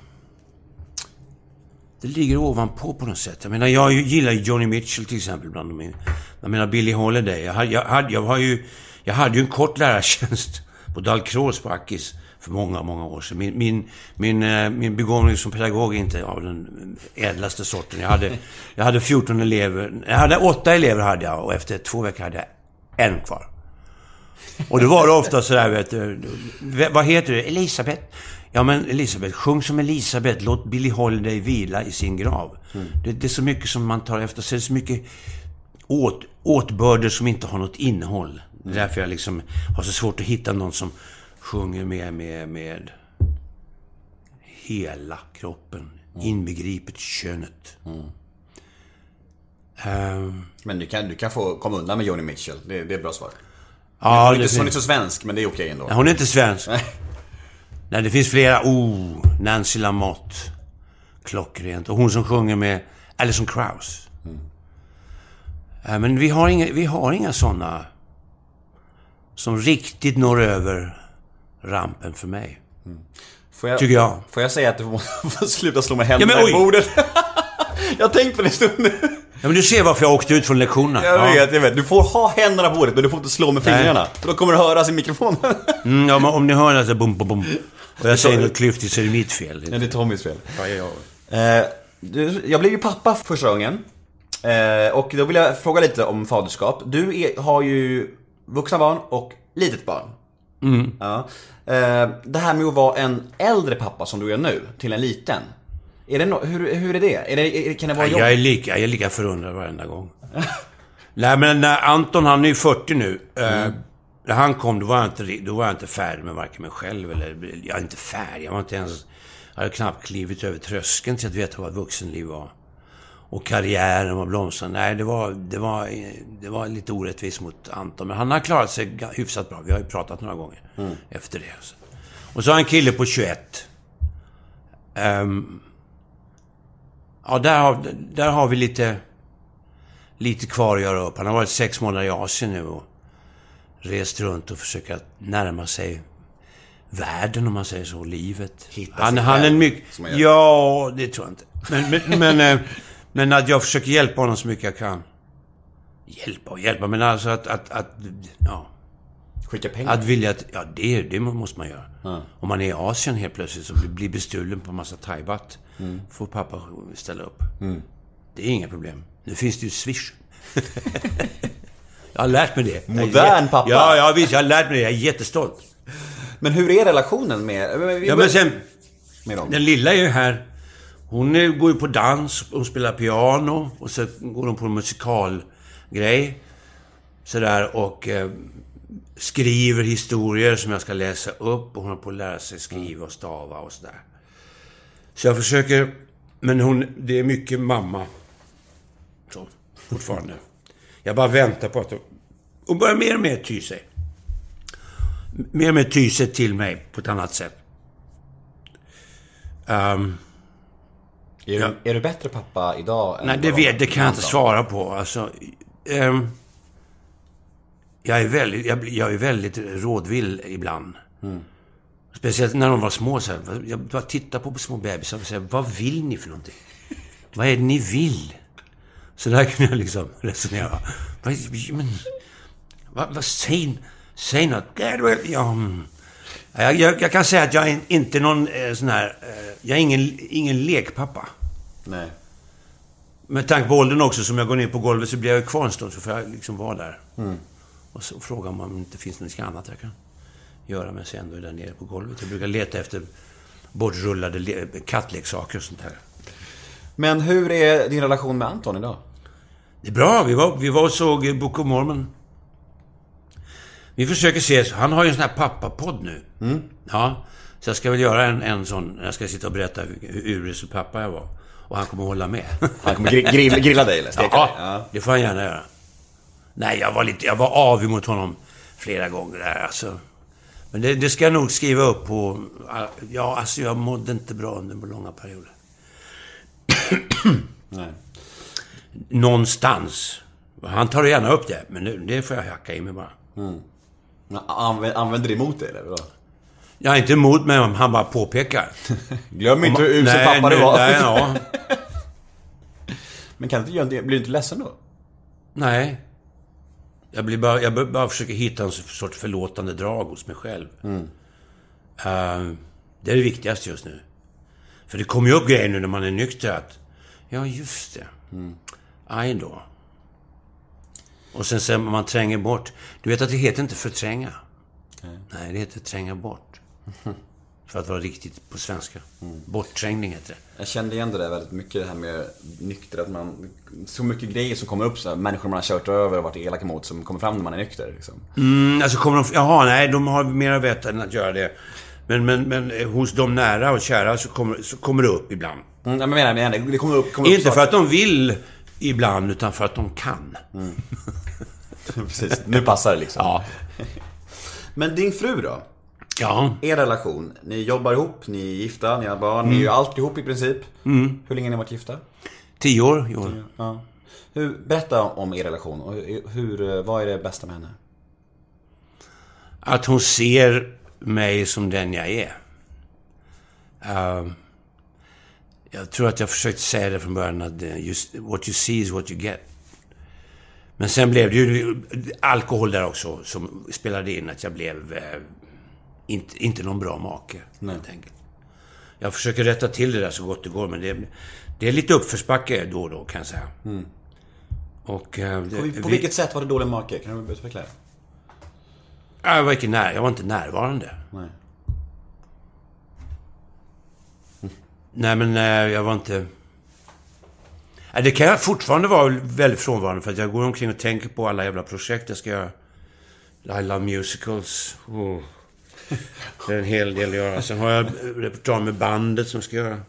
det ligger ovanpå på något sätt. Jag menar, jag gillar ju Johnny Mitchell till exempel bland de... Jag menar, Billie Holiday. Jag hade, jag hade, jag har ju... Jag hade ju en kort lärartjänst på Dalcroze på Ackis för många, många år sedan. Min, min, min, eh, min begåvning som pedagog är inte av den ädlaste sorten. Jag hade, jag hade 14 elever. Jag hade åtta elever hade jag och efter två veckor hade jag en kvar. Och då var det ofta sådär, vet du, vad heter du? Elisabeth? Ja men Elisabeth, sjung som Elisabeth, låt Billie Holiday vila i sin grav. Det, det är så mycket som man tar efter sig, det är så mycket åt, åtbörder som inte har något innehåll. Det är därför jag liksom har så svårt att hitta någon som sjunger med, med, med hela kroppen, inbegripet könet. Ehm, Men du kan, du kan få komma undan med Joni Mitchell. Det, det är ett bra svar. ja, hon, är det inte, hon är inte så svensk, men det är okej ändå. Nej, hon är inte svensk. Nej. Nej, det finns flera. Oh, Nancy Lamotte. Klockrent. Och hon som sjunger med Alison Krauss. Eh, Men vi har inga, vi har inga såna som riktigt når över rampen för mig. Får jag, Tycker jag. Får jag säga att du får, sluta slå med händerna Ja, i bordet? jag har tänkt på det en stund nu. Ja, men du ser varför jag åkte ut från lektionerna. Jag Ja. vet, jag vet. Du får ha händerna på bordet, men du får inte slå med fingrarna. För då kommer det höras i mikrofonen. Mm, ja, men om ni hör att bum, bum, bum. Och jag säger något klyftigt så är det mitt fel. Nej, det är Tommys fel. Ja, ja, ja. Eh, du, jag blev ju pappa första gången. Eh, och då vill jag fråga lite om faderskap. Du är, har ju vuxna barn och litet barn. Mm. Ja. Eh, det här med att vara en äldre pappa som du är nu, till en liten. Är det no- hur, hur är det? Är det kan det vara Ja, jag, är lika, jag är lika förundrad varenda gång. Nej, men när Anton, han är ju 40 nu. eh, När han kom, då var, jag inte, då var jag inte färdig med varken mig själv eller... Jag är inte färdig. Jag var inte ens... Jag hade knappt klivit över tröskeln till att veta vad vuxenliv var. Och karriären var blomstrande. Nej, det var, det, var, det var lite orättvist mot Anton. Men han har klarat sig hyfsat bra. Vi har ju pratat några gånger efter det. Och så har jag en kille på 21. Ehm, Ja, där har, där har vi lite, lite kvar att göra upp. Han har varit sex månader i Asien nu och rest runt och försökt att närma sig världen, om man säger så, livet. Hitta han, han är en mycket... Ja, det tror jag inte. Men, men, men, eh, men att jag försöker hjälpa honom så mycket jag kan. Hjälpa och hjälpa, men alltså att... att, att ja. Skicka pengar. Att vilja att... Ja, det, det måste man göra. Om man är i Asien helt plötsligt så blir- bestulen på massa thaibatt. Får pappa ställa upp. Det är inga problem. Nu finns det ju Swish. jag har lärt mig det. Modern pappa. Ja, ja visst. Jag har lärt mig det. Jag är jättestolt. Men hur är relationen med... vi Ja, men sen... med dem? Den lilla är ju här. Hon går ju på dans, hon spelar piano och så går hon på en musikalgrej. Sådär och eh, skriver historier som jag ska läsa upp och hon har på att lära sig skriva och stava och sådär. Så jag försöker... Men hon, det är mycket mamma. Så, fortfarande. Jag bara väntar på att hon... Börjar mer och mer ty sig. Mer och mer ty sig till mig på ett annat sätt. Ehm, Är, du, är du bättre pappa idag? nej, det, vet, det kan jag inte svara på. Alltså, ehm, jag, är väldigt, jag, jag är väldigt rådvill ibland. Speciellt när de var små. Så här, jag bara tittar på små bebisar och säger, vad vill ni för någonting? Vad är det ni vill? Så där kan jag liksom resonera. Vad, men, vad, vad, säg, säg något. Ja, mm. jag, jag, jag kan säga att jag är inte någon eh, sån här... Eh, jag är ingen, ingen lekpappa. Nej. Med tanke på åldern också, som jag går ner på golvet så blir jag kvar en stund, så får jag liksom vara där. Och så frågar man om det inte finns något annat jag kan göra medan jag ändå är där nere på golvet. Jag brukar leta efter bortrullade le- kattleksaker och sånt här. Men hur är din relation med Anton idag? Det är bra. Vi var, vi var och såg Book of Mormon. Vi försöker ses. Han har ju en sån här pappapodd nu. Ja. Så jag ska väl göra en, en sån... Jag ska sitta och berätta hur, urusel pappa jag var. Och han kommer att hålla med. Han kommer gri- grilla, grilla dig eller steka Ja, dig? Ja. det får han gärna göra. Nej, jag var lite... Jag var avig mot honom flera gånger där, alltså. Men det, det ska jag nog skriva upp på... Ja, alltså jag mådde inte bra under långa perioder. Nej. Någonstans. Han tar gärna upp det, men nu, det får jag hacka i mig bara. Använder, använder det emot dig eller? vadå? Jag är inte emot mig om han bara påpekar. Glöm inte hur usel pappa du var. Nej, ja. Men kan du inte göra det? Blir du inte ledsen då? Nej. Jag, blir bara, jag bara försöker hitta en sorts förlåtande drag hos mig själv. Mm. Eh, det är det viktigaste just nu. För det kommer ju upp grejer nu när man är nykter att... Ja, just det. Mm. Aj då. Och sen så man tränger bort. Du vet att det heter inte förtränga. Nej, det heter tränga bort. För att vara riktigt på svenska. Mm. Bortträngning heter det. Jag kände igen det där väldigt mycket, det här med nykter, att man... Så mycket grejer som kommer upp, så här, människor man har kört över och varit elaka mot, som kommer fram när man är nykter. Liksom. Mm, alltså kommer de... Jaha, nej, de har mera vett än att göra det. Men, men, men eh, hos de nära och kära så kommer, så kommer det upp ibland. Mm, jag menar, menar, det kommer upp... Kommer upp Inte för att de vill ibland, utan för att de kan. Precis, nu passar det liksom. Ja. Men din fru då? Ja. Er relation? Ni jobbar ihop, ni är gifta, ni har barn, ni är ju ihop i princip. Hur länge har ni varit gifta? Tio år i år. Ja. Hur, berätta om er relation hur, hur, vad är det bästa med henne? Att hon ser mig som den jag är. Ehm, jag tror att jag försökte säga det från början att just, what you see is what you get. Men sen blev det ju alkohol där också som spelade in att jag blev eh, inte, inte någon bra make, helt enkelt. Jag försöker rätta till det där så gott det går, men det, det är lite uppförsbacke då och då, kan jag säga. Och... eh, På, det- på vi- vilket sätt var det dålig make? Kan du utveckla det? Jag var, inte när, jag var inte närvarande. Nej. Nej, men eh, jag var inte... Nej, det kan jag fortfarande vara väldigt frånvarande för att jag går omkring och tänker på alla jävla projekt jag ska göra. I love musicals. Oh. Det är en hel del att göra. Sen har jag repertoar med bandet som ska göra.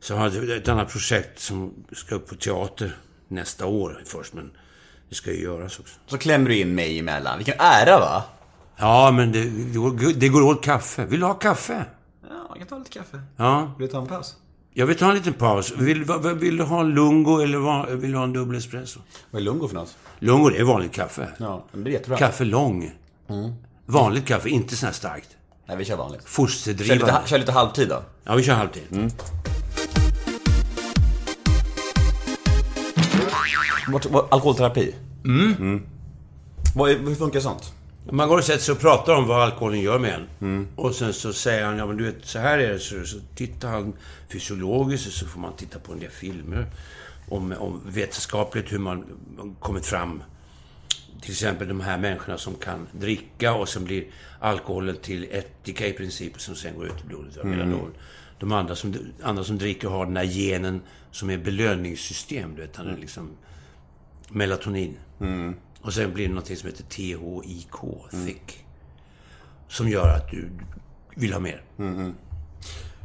Så har jag ett annat projekt som ska upp på teater nästa år först, men det ska ju göras också. Så klämmer du in mig emellan. Vilken ära va? Ja, men det, det, går, det går åt kaffe. Vill du ha kaffe? Ja, jag kan ta lite kaffe. Ja. Vill du ta en paus? Jag vill ta en liten paus. Vill, vad- vad- vill du ha en lungo eller vad- vill du ha en dubbel espresso? Vad är lungo för något? Lungo, det är vanligt kaffe. Ja, men det är jättebra. Kaffe lång. Vanligt kaffe, inte sån här starkt. Nej, vi kör vanligt. Kör Fosterdrivande. lite, kör lite halvtid då. Ja, vi kör halvtid. Vad- Alkoholterapi? Mm. Vad är, hur funkar sånt? Man går och sätter sig och pratar om vad alkoholen gör med en. Och sen så säger han, ja men du vet, så här är det. Så, så tittar han fysiologiskt och så får man titta på en del filmer. Om, om vetenskapligt hur man kommit fram. Till exempel de här människorna som kan dricka och sen blir alkoholen till ättika i princip som sen går ut i blodet melanon. De andra som, andra som dricker har den här genen som är belöningssystem. Du vet, han är liksom melatonin. Och sen blir det något som heter THIK, thick. Som gör att du vill ha mer.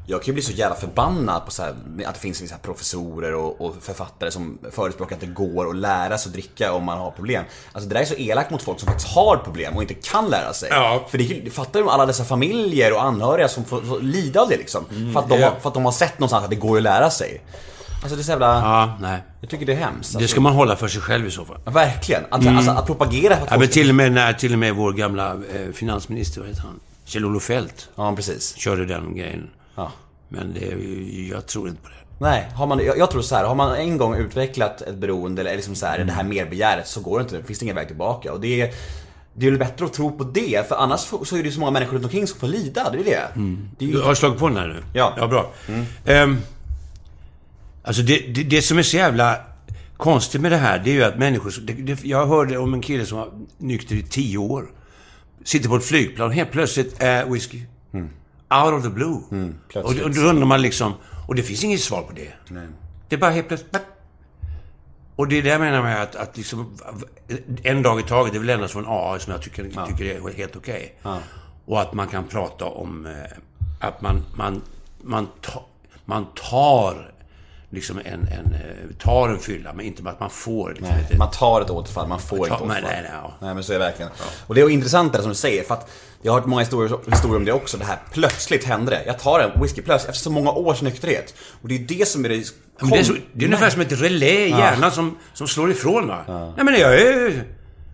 Jag kan ju bli så jävla förbannad på så här, att det finns vissa professorer och, och författare som förespråkar att det går att lära sig att dricka om man har problem. Alltså det där är så elakt mot folk som faktiskt har problem och inte kan lära sig. Ja. För det, fattar du alla dessa familjer och anhöriga som får, får lida av det liksom. för, att de har, för att de har sett någonstans att det går att lära sig. Alltså det är så jävla... Ja, nej. Jag tycker det är hemskt. Det Alltså, ska man hålla för sig själv i så fall. ja, Verkligen. Att, alltså, att propagera för att Ja, men till och med när till och med vår gamla eh, finansminister, vad heter han? Kjell-Olof Feldt Ja, precis. körde den grejen. Ja. Men det, jag tror inte på det. Nej, har man, jag, jag tror så här, har man en gång utvecklat ett beroende eller liksom så här, det här merbegäret så går det inte, finns det ingen väg tillbaka. Och det är, det är väl bättre att tro på det, för annars så är det så många människor runt omkring som får lida, det är det. det är ju, Du har slagit på den här nu? Ja. Ja, bra. Ehm, alltså det, det, det som är så jävla konstigt med det här, det är ju att människor... Det, jag hörde om en kille som var nykter i tio år. Sitter på ett flygplan och helt plötsligt är whisky. Out of the blue. och, plötsligt. och då undrar man liksom... Och det finns inget svar på det. Det är bara helt plötsligt... Och det är det jag menar med att, att liksom, en dag i taget, det är väl endast från AA som jag tycker, tycker är helt okej. Och att man kan prata om eh, att man, man, man, ta, man tar liksom en, en, eh, tar en fylla, men inte att man får. Liksom, nej, ett- man tar ett återfall, man får Ta- inte återfall. nej, nej, ja. nej men så är det verkligen. Och det är intressant det som du säger, för att jag har hört många historier, historier om det också, det här plötsligt hände det. Jag tar en whisky plötsligt efter så många års nykterhet. Och det är det som är det Men det, är så, det är ungefär som ett relä i hjärnan som, som slår ifrån va. Nej men jag är...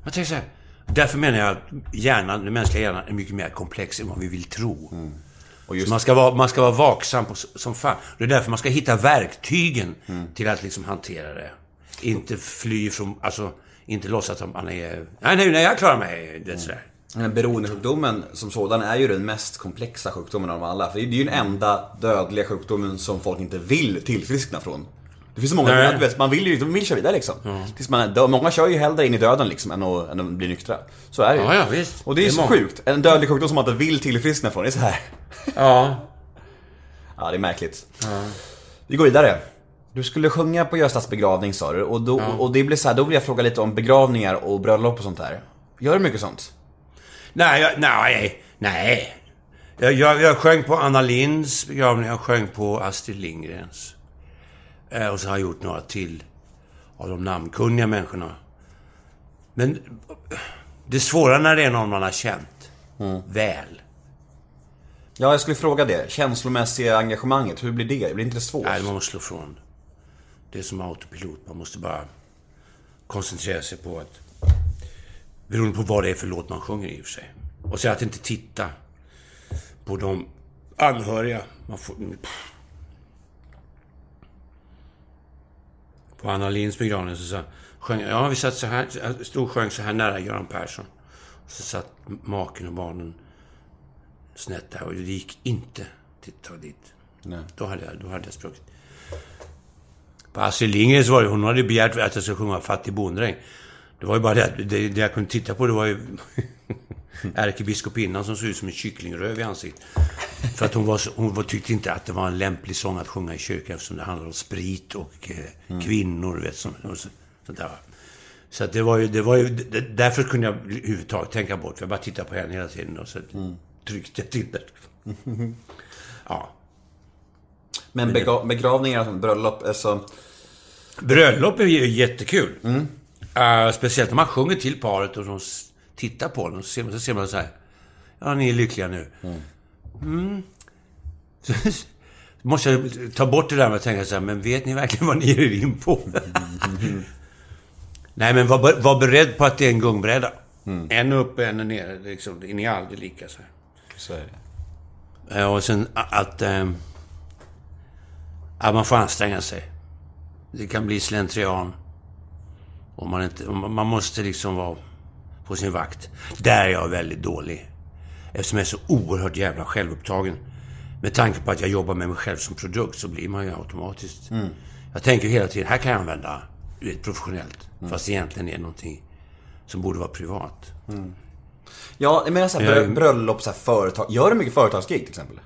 Jag tänker så här. Därför menar jag att hjärnan, den mänskliga hjärnan är mycket mer komplex än vad vi vill tro. Just Så man ska vara, man ska vara vaksam på, som fan. Det är därför man ska hitta verktygen Mm. till att liksom hantera det. Inte fly från, alltså, inte låtsas att man är... Nej, nej, nej, jag klarar mig. Det är sådär. Men beroendesjukdomen som sådan är ju den mest komplexa sjukdomen av alla. För det är ju den enda dödliga sjukdomen som folk inte vill tillfriskna från. Det finns så många, Nej. du vet, man vill ju de vill köra vidare liksom. Tills man, dö- många kör ju hellre in i döden liksom än att, än att bli nyktra. Så är det ju. Ja, ja, visst. Och det är Det är så många. sjukt. En dödlig sjukdom som man inte vill tillfriskna från. Det är så här. Ja. Ja, det är märkligt. Vi går vidare. Du skulle sjunga på Göstas begravning sa du. Och, då, och det blir så här, då vill jag fråga lite om begravningar och bröllop och sånt där. Gör du mycket sånt? Nej, jag, nej, nej. Jag, jag, jag sjöng på Anna Linds begravning, jag sjöng på Astrid Lindgrens. Eh, och så har jag gjort några till av de namnkunniga människorna. Men det är svåra när det är någon man har känt väl. Ja, jag skulle fråga det. Känslomässiga engagemanget, hur blir det? Blir inte det svårt? Nej, man måste slå ifrån. Det är som autopilot. Man måste bara koncentrera sig på att... Beroende på vad det är för låt man sjunger i och för sig. Och sen att inte titta på de anhöriga. Man får... På Anna Linds begravning så sa sjöng, ja vi satt så här, stod och sjöng så här nära Göran Persson. Så satt maken och barnen snett där och det gick inte att titta dit. Nej. Då hade jag, då hade jag spruckit. På Astrid Lindgrens var det, hon hade begärt att jag skulle sjunga Fattig bonddräng. Det var ju bara det att det, det jag kunde titta på det var ju ärkebiskopinnan som såg ut som en kycklingröv i ansiktet. För att hon, var hon var, tyckte inte att det var en lämplig sång att sjunga i kyrkan eftersom det handlade om sprit och eh, kvinnor, vet, som, och så, sånt där. Så att det var ju, det var ju, det, därför kunde jag överhuvudtaget tänka bort, för jag bara tittade på henne hela tiden och så tryckte jag till det. Ja. Men bega- begravningar och bröllop, alltså... Bröllop är ju jättekul. Eh, speciellt när man sjunger till paret och de tittar på den. Så ser man, så ser man så här. Ja, ni är lyckliga nu. Mm. Så Då måste jag ta bort det där med att tänka så här, men vet ni verkligen vad ni ger er in på? Nej, men var, var beredd på att det är en gungbräda. En uppe, en nere. Liksom. Ni är aldrig lika så här. Så är det. Eh, Och sen att... Eh, att man får anstränga sig. Det kan bli slentrian. Och man, inte, man måste liksom vara på sin vakt. Där är jag väldigt dålig. Eftersom jag är så oerhört jävla självupptagen. Med tanke på att jag jobbar med mig själv som produkt så blir man ju automatiskt... Jag tänker hela tiden, här kan jag använda du vet, professionellt. Fast egentligen är det någonting som borde vara privat. Ja, jag menar såhär brö- bröllop, så här, företag. Gör du mycket företagsgig till exempel?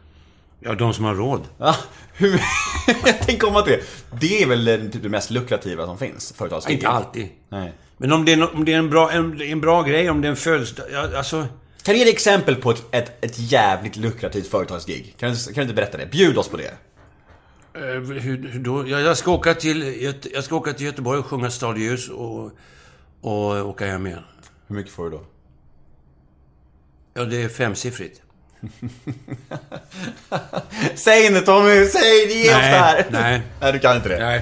Ja, de som har råd. Ja, hur... jag tänker komma till det. Det är väl eh, typ det mest lukrativa som finns, företagsgig? Inte alltid. Nej. Men om det är, om det är en, bra, en, en bra grej, om det är en födelsedag... Alltså... Kan du ge ett exempel på ett, ett, ett jävligt lukrativt företagsgig? Kan kan du inte berätta det? Bjud oss på det. Eh, hur, hur då? Ja, jag, ska åka till, jag ska åka till Göteborg och sjunga Stadljus och, och åka hem igen. Hur mycket får du då? Ja, det är femsiffrigt. Säg inte Tommy, säg det, ge oss det här! nej. Nej, du kan inte det. Nej.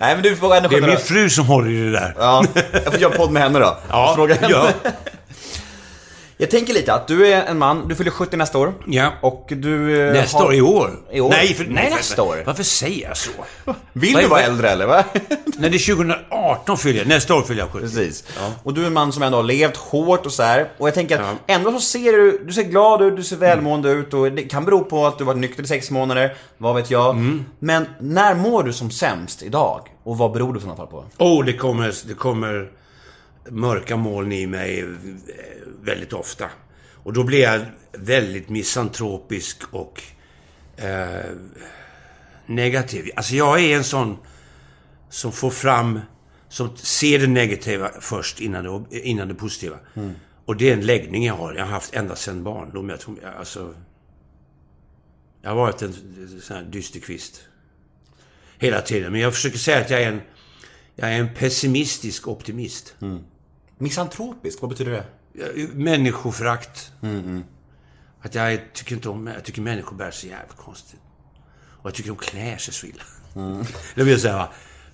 Nej, men du får ändå Det är min fru som håller i det där. Ja, jag får göra podd med henne då. Ja, Fråga henne. ja. Jag tänker lite att du är en man, du fyller 70 nästa år. Ja. Och du... eh, Nästa har- år, i år. I år? Nej, för, Nej, nästa år. Varför säger jag så? Vill Vad du vara vad- äldre eller? Va? Nej, det är 2018 fyller jag. Nästa år fyller jag 70. Precis. Och du är en man som ändå har levt hårt och så här. Och jag tänker att ändå så ser du, du ser glad ut, du ser välmående ut och det kan bero på att du varit nykter i sex månader, vad vet jag. Mm. Men när mår du som sämst idag? Och vad beror det i sådana fall på? Oh, det kommer, det kommer mörka moln i mig eh, väldigt ofta. Och då blir jag väldigt misantropisk och eh, negativ. Alltså jag är en sån som får fram, som ser det negativa först innan det, innan det positiva. Och det är en läggning jag har. Jag har haft ända sedan barndom. Jag tror, alltså... Jag har varit en sån här dysterkvist. Hela tiden. Men jag försöker säga att jag är en, jag är en pessimistisk optimist. Misantropisk, vad betyder det? Jag- Människoförakt. Att jag tycker inte om... Jag tycker människor bär sig jävligt konstigt. Och jag tycker de klär sig så illa. Då vill jag säga,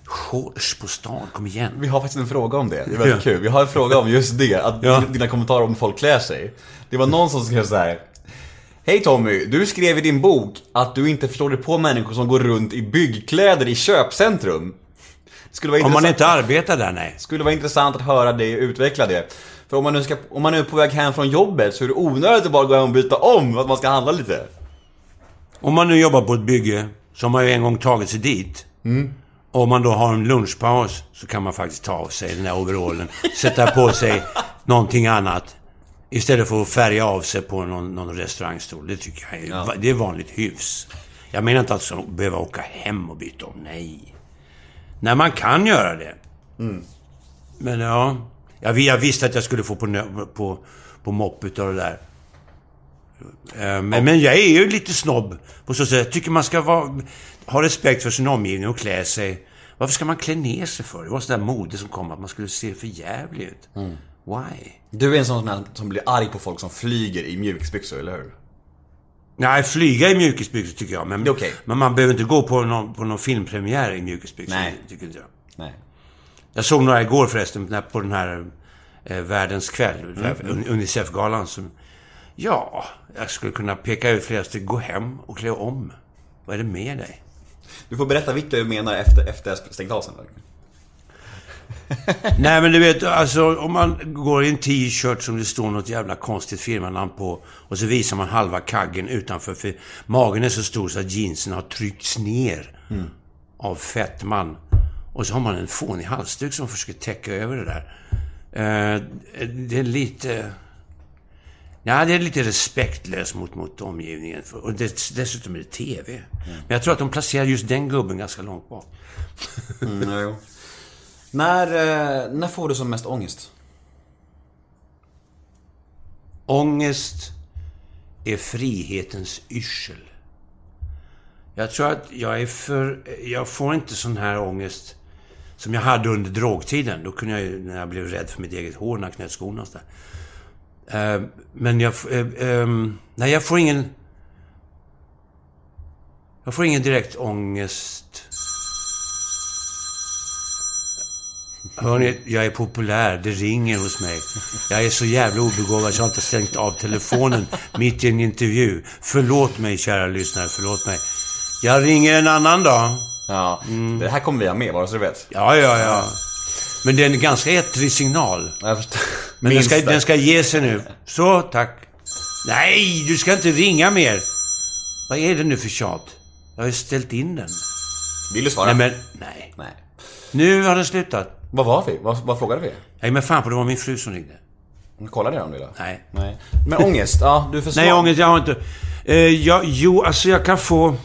shorts på stan, kom igen. Vi har faktiskt en fråga om det, det är väldigt Ja. kul. Vi har en fråga om just det, att Ja. dina kommentarer om folk klär sig. Det var någon som skrev så här. Hej Tommy, du skrev i din bok att du inte förstår dig på människor som går runt i byggkläder i köpcentrum. Skulle vara Om man inte arbetar där, nej. skulle vara intressant att höra dig utveckla det. För om man, nu ska, om man nu är på väg hem från jobbet så är det onödigt att bara gå hem och byta om för att man ska handla lite. Om man nu jobbar på ett bygge, så har man ju en gång tagit sig dit. Och om man då har en lunchpaus, så kan man faktiskt ta av sig den där overallen. Sätta på sig någonting annat. Istället för att färga av sig på någon, någon restaurangstol. Det tycker jag är, det är vanligt hyfs. Jag menar inte att man behöva åka hem och byta om. Nej. När man kan göra det. Men ja. Jag, jag visste att jag skulle få på, på, på mopp utav det där. Eh, Men, men jag är ju lite snobb på så sätt. Jag tycker man ska vara, ha respekt för sin omgivning och klä sig. Varför ska man klä ner sig för? Det var sådär mode som kom att man skulle se för jävlig ut. Why? Du är en sån som blir arg på folk som flyger i mjukisbyxor, eller hur? Nej, flyga i mjukisbyxor tycker jag. Men, okej. men man behöver inte gå på någon, på någon filmpremiär i mjukisbyxor. Nej. Tycker inte jag. Nej. Jag såg några igår förresten på den här eh, Världens kväll, Mm. Un- Unicef-galan. Som, ja, jag skulle kunna peka ut flera stycken. Gå hem och klä om. Vad är det med dig? Du får berätta vilka du menar efter, efter stängt av sen. Nej men du vet, alltså om man går i en t-shirt som det står något jävla konstigt firmanamn på och så visar man halva kaggen utanför för magen är så stor så att jeansen har tryckts ner av fettman. Och så har man en fånig halsduk som försöker täcka över det där. Eh, det är lite... Ja, det är lite respektlöst mot, mot omgivningen. Och det, dessutom är det TV. Men jag tror att de placerar just den gubben ganska långt bak. Mm, ja. När, eh, när får du som mest ångest? Ångest är frihetens yrsel. Jag tror att jag är för... Jag får inte sån här ångest som jag hade under drogtiden. Då kunde jag ju, när jag blev rädd för mitt eget hår, när jag knöt skorna och sådär. Eh, Men jag... Eh, ehm, nej, jag får ingen... Jag får ingen direkt ångest. Hörni, jag är populär. Det ringer hos mig. Jag är så jävla obegåvad så jag har inte stängt av telefonen mitt i en intervju. Förlåt mig, kära lyssnare. Förlåt mig. Jag ringer en annan dag. Ja, det här kommer vi ha med, bara så du vet. Ja, ja, ja. Men det är en ganska ettrig signal. Jag förstår. Men den ska, det. den ska ge sig nu. Så, tack. Nej, du ska inte ringa mer. Vad är det nu för tjat? Jag har ju ställt in den. Vill du svara? Nej, men... Nej. Nej. Nu har den slutat. Vad var vi? Vad, vad frågade vi? Nej, men fan på det var min fru som ringde. Kolla det om du vill. Nej. Nej. Men ångest, ja, du är för svag. Nej, ångest, jag har inte... Eh, jag, jo, alltså jag kan få...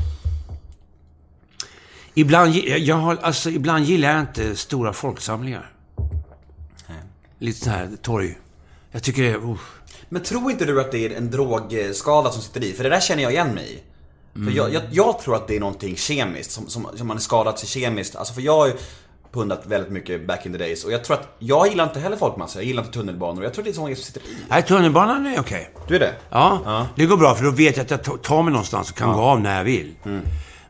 Ibland, jag har, alltså, ibland gillar jag inte stora folksamlingar. Lite så här torg. Jag tycker det är... Uh. Men tror inte du att det är en drogskada som sitter i? För det där känner jag igen mig i. Mm. För jag, jag, jag tror att det är någonting kemiskt, som, som, som man är skadat sig kemiskt. Alltså för jag pundat väldigt mycket back in the days. Och jag tror att, jag gillar inte heller folkmassor, jag gillar inte tunnelbanor. Jag tror det är sånt som sitter i. Nej, tunnelbanan är okej. Du är det? Ja, det går bra för då vet jag att jag ta- tar mig någonstans och kan gå av när jag vill.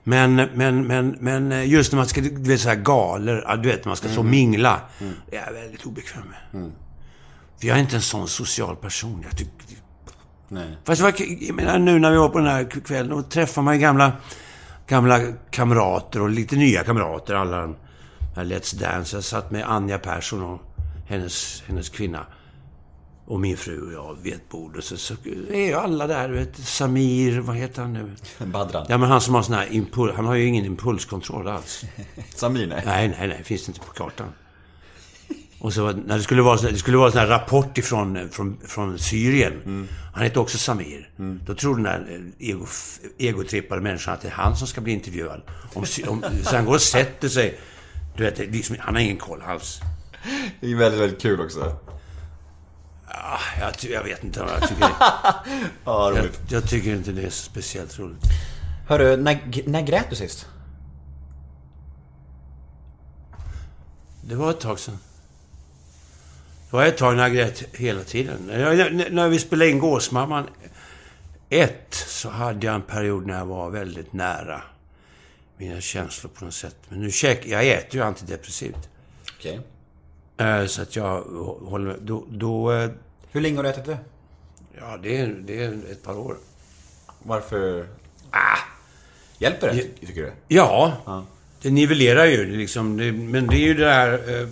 Men, men, men, men eh, just när man ska, du vet så här galor, ja, du vet när man ska så mingla. Det är jag väldigt obekväm med. För jag är inte en sån social person. Jag tycker... Nej. Fast var, jag menar nu när vi var på den här kvällen, då träffar man ju gamla, gamla kamrater och lite nya kamrater. Alla Let's Dance. Jag satt med Anja Persson och hennes, hennes kvinna. Och min fru och jag vid ett bord. Och så, så är ju alla där, vet. Samir, vad heter han nu? Badran. Ja, men han som har sån här impuls... Han har ju ingen impulskontroll alls. Samir, nej. Nej, nej, nej. Finns inte på kartan. Och så när det skulle vara, det skulle vara en sån här rapport ifrån, från, från Syrien. Han heter också Samir. Då tror den där eh, ego, egotrippade människan att det är han som ska bli intervjuad. Om, om, så han går och sätter sig. Du vet, det är liksom, han har ingen koll alls. Det är väldigt, väldigt kul också. Ah, jag, jag vet inte vad jag tycker. Ja, jag, jag tycker inte det är så speciellt roligt. Hörru, när, när grät du sist? Det var ett tag sedan. Det var ett tag när jag grät hela tiden. När, när vi spelade in Gåsmamman 1 så hade jag en period när jag var väldigt nära mina känslor på något sätt. Men nu käkar jag äter ju antidepressivt. Okej. Eh, Så att jag håller... Då... då eh, Hur länge har du ätit det? ja, det är, det är ett par år. Varför? Ah! Hjälper det, ty- tycker du? Ja, det nivellerar ju liksom. Det, men det är ju det där... Eh,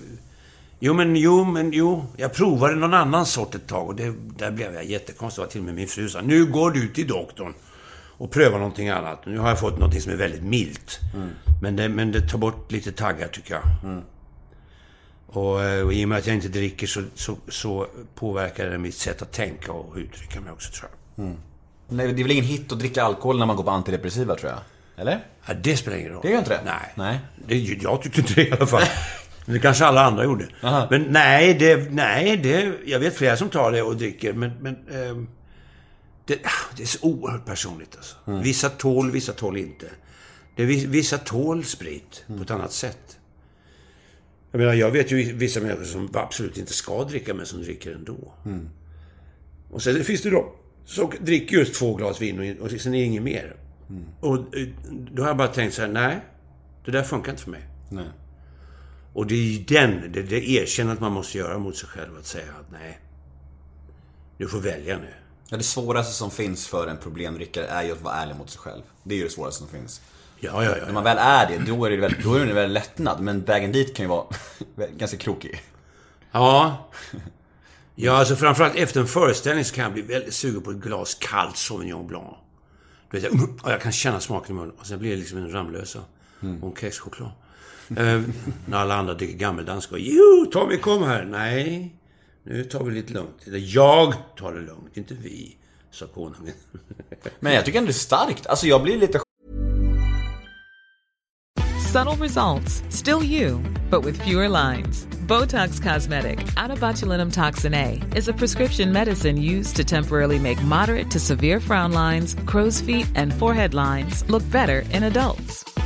jo, men jo, men jo. Jag provade någon annan sort ett tag och det, där blev jag jättekonstig. Det var till och med min fru sa, nu går du till doktorn och prövar någonting annat. Nu har jag fått någonting som är väldigt milt. Men, det, men det tar bort lite taggar, tycker jag. Och, eh, och i och med att jag inte dricker så, så, så påverkar det mitt sätt att tänka och uttrycka mig också, tror jag. Nej, det är väl ingen hit att dricka alkohol när man går på antidepressiva, tror jag? Eller? Ja, det spelar ingen roll. Det gör inte det? Nej. Nej. Det, jag tyckte inte det i alla fall. Men det kanske alla andra gjorde. Aha. Men nej, det, nej det, jag vet flera som tar det och dricker, men, men ehm, det, det är så oerhört personligt alltså. Mm. Vissa tål, vissa tål inte. Det, vissa tål sprit på ett annat sätt. Jag menar, jag vet ju vissa människor som absolut inte ska dricka, men som dricker ändå. Mm. Och sen finns det de som dricker just två glas vin och, och sen är inget mer. Mm. Och eh, då har jag bara tänkt så här, nej, det där funkar inte för mig. Nej. Och det är ju den, det, det erkännandet man måste göra mot sig själv. Att säga att nej, du får välja nu. Ja, det svåraste som finns för en problemdrickare är ju att vara ärlig mot sig själv. Det är ju det svåraste som finns. Ja, ja, När ja. man väl är det, då är det väldigt, då är det väldigt lättnad. Men vägen dit kan ju vara ganska krokig. Ja. Ja, alltså framförallt efter en föreställning så kan jag bli väldigt sugen på ett glas kallt Sauvignon Blanc. Du vet, jag, jag kan känna smaken i munnen och sen blir det liksom en Ramlösa och en kexchoklad. Eh, när alla andra dricker gammeldansk och Jo, Tommy kom här. Nej, nu tar vi lite lugnt. Eller jag tar det lugnt, inte vi, sa konungen. Men jag tycker ändå det är starkt. Alltså jag blir lite Subtle results, still you, but with fewer lines. Botox Cosmetic, out botulinum toxin A, is a prescription medicine used to temporarily make moderate to severe frown lines, crow's feet, and forehead lines look better in adults.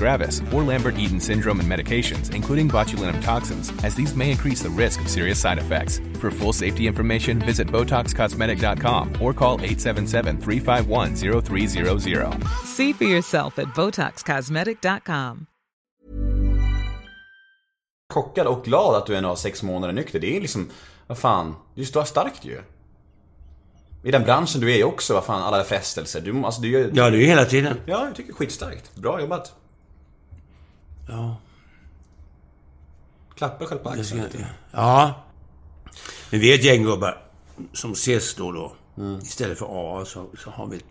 gravis, or Lambert-Eaton syndrome and medications, including botulinum toxins, as these may increase the risk of serious side effects. For full safety information, visit BotoxCosmetic.com or call 877-351-0300. See for yourself at BotoxCosmetic.com. Chockad och glad att du ändå har sex månader nykter. Det är liksom, vad fan, det är ju starkt ju. I den branschen du är också, vad fan, alla frestelser. Du, alltså, du gör... Ja, det är ju hela tiden. Ja, jag tycker skitstarkt. Bra jobbat. Ja. Klappa själv på axeln. ska, ja. Men vi är ett gäng gubbar som ses då och då. Istället för A så, så har vi ett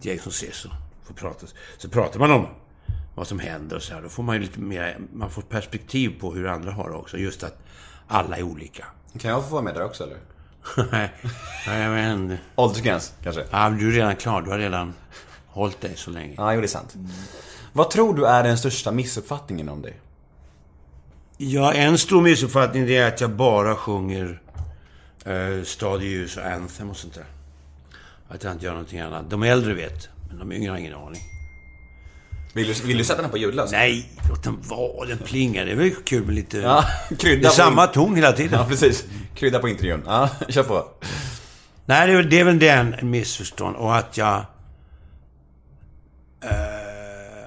gäng som ses och får prata. Så pratar man om vad som händer och så här. Då får man ju lite mer, man får perspektiv på hur andra har det också. Just att alla är olika. Kan jag få vara med där också eller? Nej, jag vet inte. Åldersgräns, kanske? Ja, du är redan klar. Du har redan hållit dig så länge. Ja, jo, det är sant. Vad tror du är den största missuppfattningen om dig? Ja, en stor missuppfattning det är att jag bara sjunger uh, Stad i ljus och Anthem och sånt där. Att jag inte gör någonting annat. De äldre vet, men de yngre har ingen aning. Vill du, vill du sätta den på ljudlös? Nej, låt den vara. Den plingar. Det är väl kul med lite... Ja, krydda det är samma in- ton hela tiden. Ja, precis. Krydda på intervjun. Ja, kör på. Nej, det är, väl- det är väl den en missförstånd. Och att jag... eh,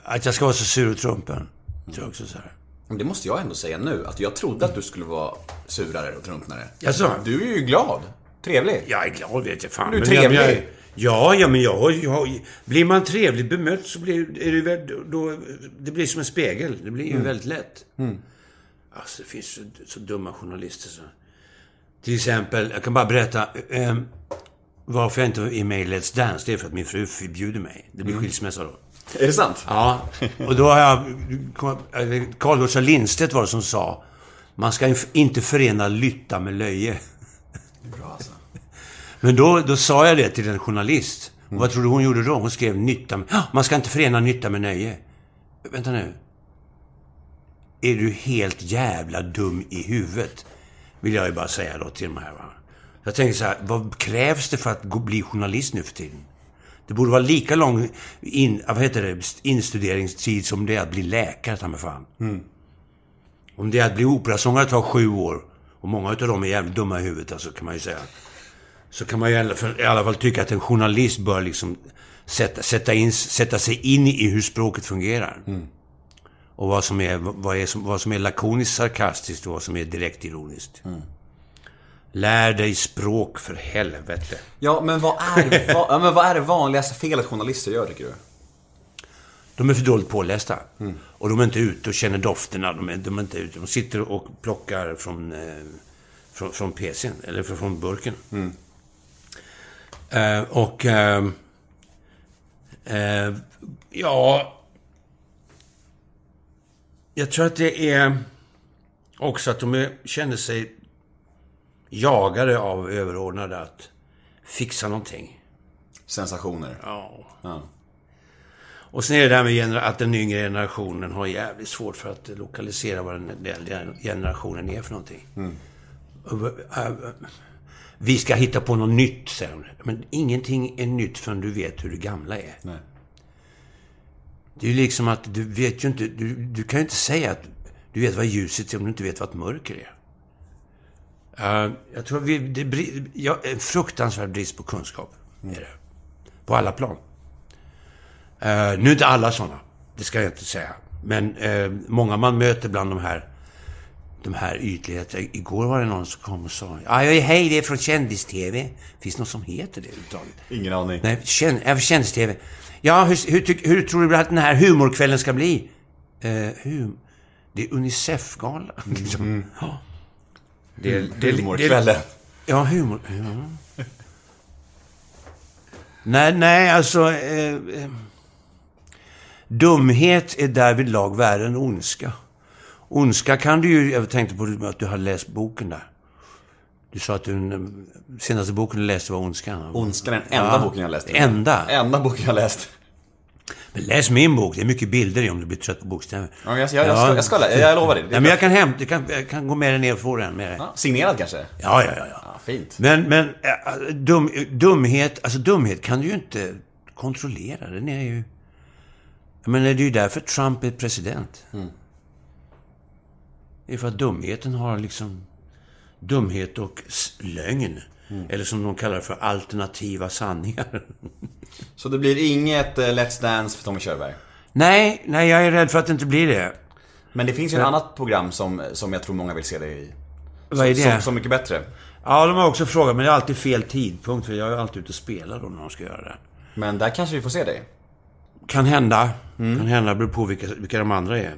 att jag ska vara så sur och trumpen. Tror jag också så här. Det måste jag ändå säga nu, att jag trodde att du skulle vara surare och trumpnare. Jaså? Du är ju glad. Trevlig. Jag är glad vet jag fan. Du är trevlig. Jag, jag, ja, ja, men jag jag, Blir man trevligt bemött så blir är det väl, då, det blir som en spegel. Det blir ju Mm. väldigt lätt. Alltså, det finns så, så dumma journalister så. Till exempel, jag kan bara berätta. Eh, varför jag inte är med i Let's Dance, det är för att min fru förbjuder mig. Det blir Mm. skilsmässa då. Är det sant? Ja, och då har jag... Carl Gustaf Lindstedt var det som sa. Man ska inte förena lytta med löje. Bra alltså. Men då, då sa jag det till en journalist. Och vad tror du hon gjorde då? Hon skrev nytta med... "Ah, Man ska inte förena nytta med nöje. Vänta nu. Är du helt jävla dum i huvudet? Vill jag ju bara säga då till de här va. Jag tänker så här, vad krävs det för att bli journalist nu för tiden? Det borde vara lika lång in, vad heter det, instuderingstid som det är att bli läkare, ta mig fan. Om det är att bli operasångare tar sju år, och många av dem är jävligt dumma i huvudet, alltså, kan man ju säga. Så kan man ju i alla fall, i alla fall tycka att en journalist bör liksom sätta, sätta, in, sätta sig in i hur språket fungerar. Och vad som, är, vad, är som, vad som är lakoniskt sarkastiskt och vad som är direkt ironiskt. Lär dig språk för helvete. Ja, men vad är, va, ja, men vad är det vanligaste felet journalister gör, tycker du? De är för dåligt pålästa. Och de är inte ute och känner dofterna. De är, de är inte ute. De sitter och plockar från, eh, från, från PCn, eller från, burken. Eh, och... Eh, eh, ja... Jag tror att det är också att de är, känner sig jagade av överordnade att fixa någonting. Sensationer. Ja. Ja. Och sen är det här med att den yngre generationen har jävligt svårt för att lokalisera vad den den generationen är för någonting. Och, äh, Vi ska hitta på något nytt, de. Men ingenting är nytt förrän du vet hur det gamla är. Nej. Det är ju liksom att du vet ju inte... Du, du kan ju inte säga att du vet vad ljuset är om du inte vet vad ett mörker är. Uh, jag tror vi... Det, ja, en fruktansvärd brist på kunskap. Är det. På alla plan. Eh, nu är inte alla sådana. Det ska jag inte säga. Men eh, många man möter bland de här de här ytligheterna. Igår var det någon som kom och sa hej, det är från kändis-TV. Finns det något som heter det överhuvudtaget? Ingen aning. Nej, känn, äh, kändis-TV. Ja, hur, hur, hur tror du att den här humorkvällen ska bli? Eh, hum, det är Unicef-gala. Liksom. Ja. Det, är- det, Humorkvällen. det- Ja, humor... Ja. Nej, nej, alltså... Eh, eh, dumhet är därvid lag värre än ondska. Ondska kan du ju... Jag tänkte på att du har läst boken där. Du sa att du, den senaste boken du läste var Ondskan. Ondskan är den enda boken jag läst. Enda? Enda boken jag läst. Men läs min bok. Det är mycket bilder i om du blir trött på bokstäver. Ja, jag, jag, jag, ska, jag, ska, jag lovar är Ja, men jag kan hämta... Jag kan, jag kan gå med dig ner och få den med dig. Ja, signerad kanske? Ja, ja, ja. ja. Ja, fint. Men, men äh, dum, dumhet, alltså dumhet kan du ju inte kontrollera. Den är ju... Jag menar, det är ju därför Trump är president. Det är för att dumheten har liksom... Dumhet och lögn. Eller som de kallar det för alternativa sanningar. Så det blir inget eh, Let's Dance för Tommy Körberg? nej, nej, jag är rädd för att det inte blir det. Men det finns ju ett annat program som, som jag tror många vill se dig i. Vad är det? Så, så mycket bättre. Ja, de har också frågat, men det är alltid fel tidpunkt. För jag är alltid ute och spelar då när de ska göra det. Men där kanske vi får se dig. Kan hända. Kan hända. beror på vilka, vilka de andra är.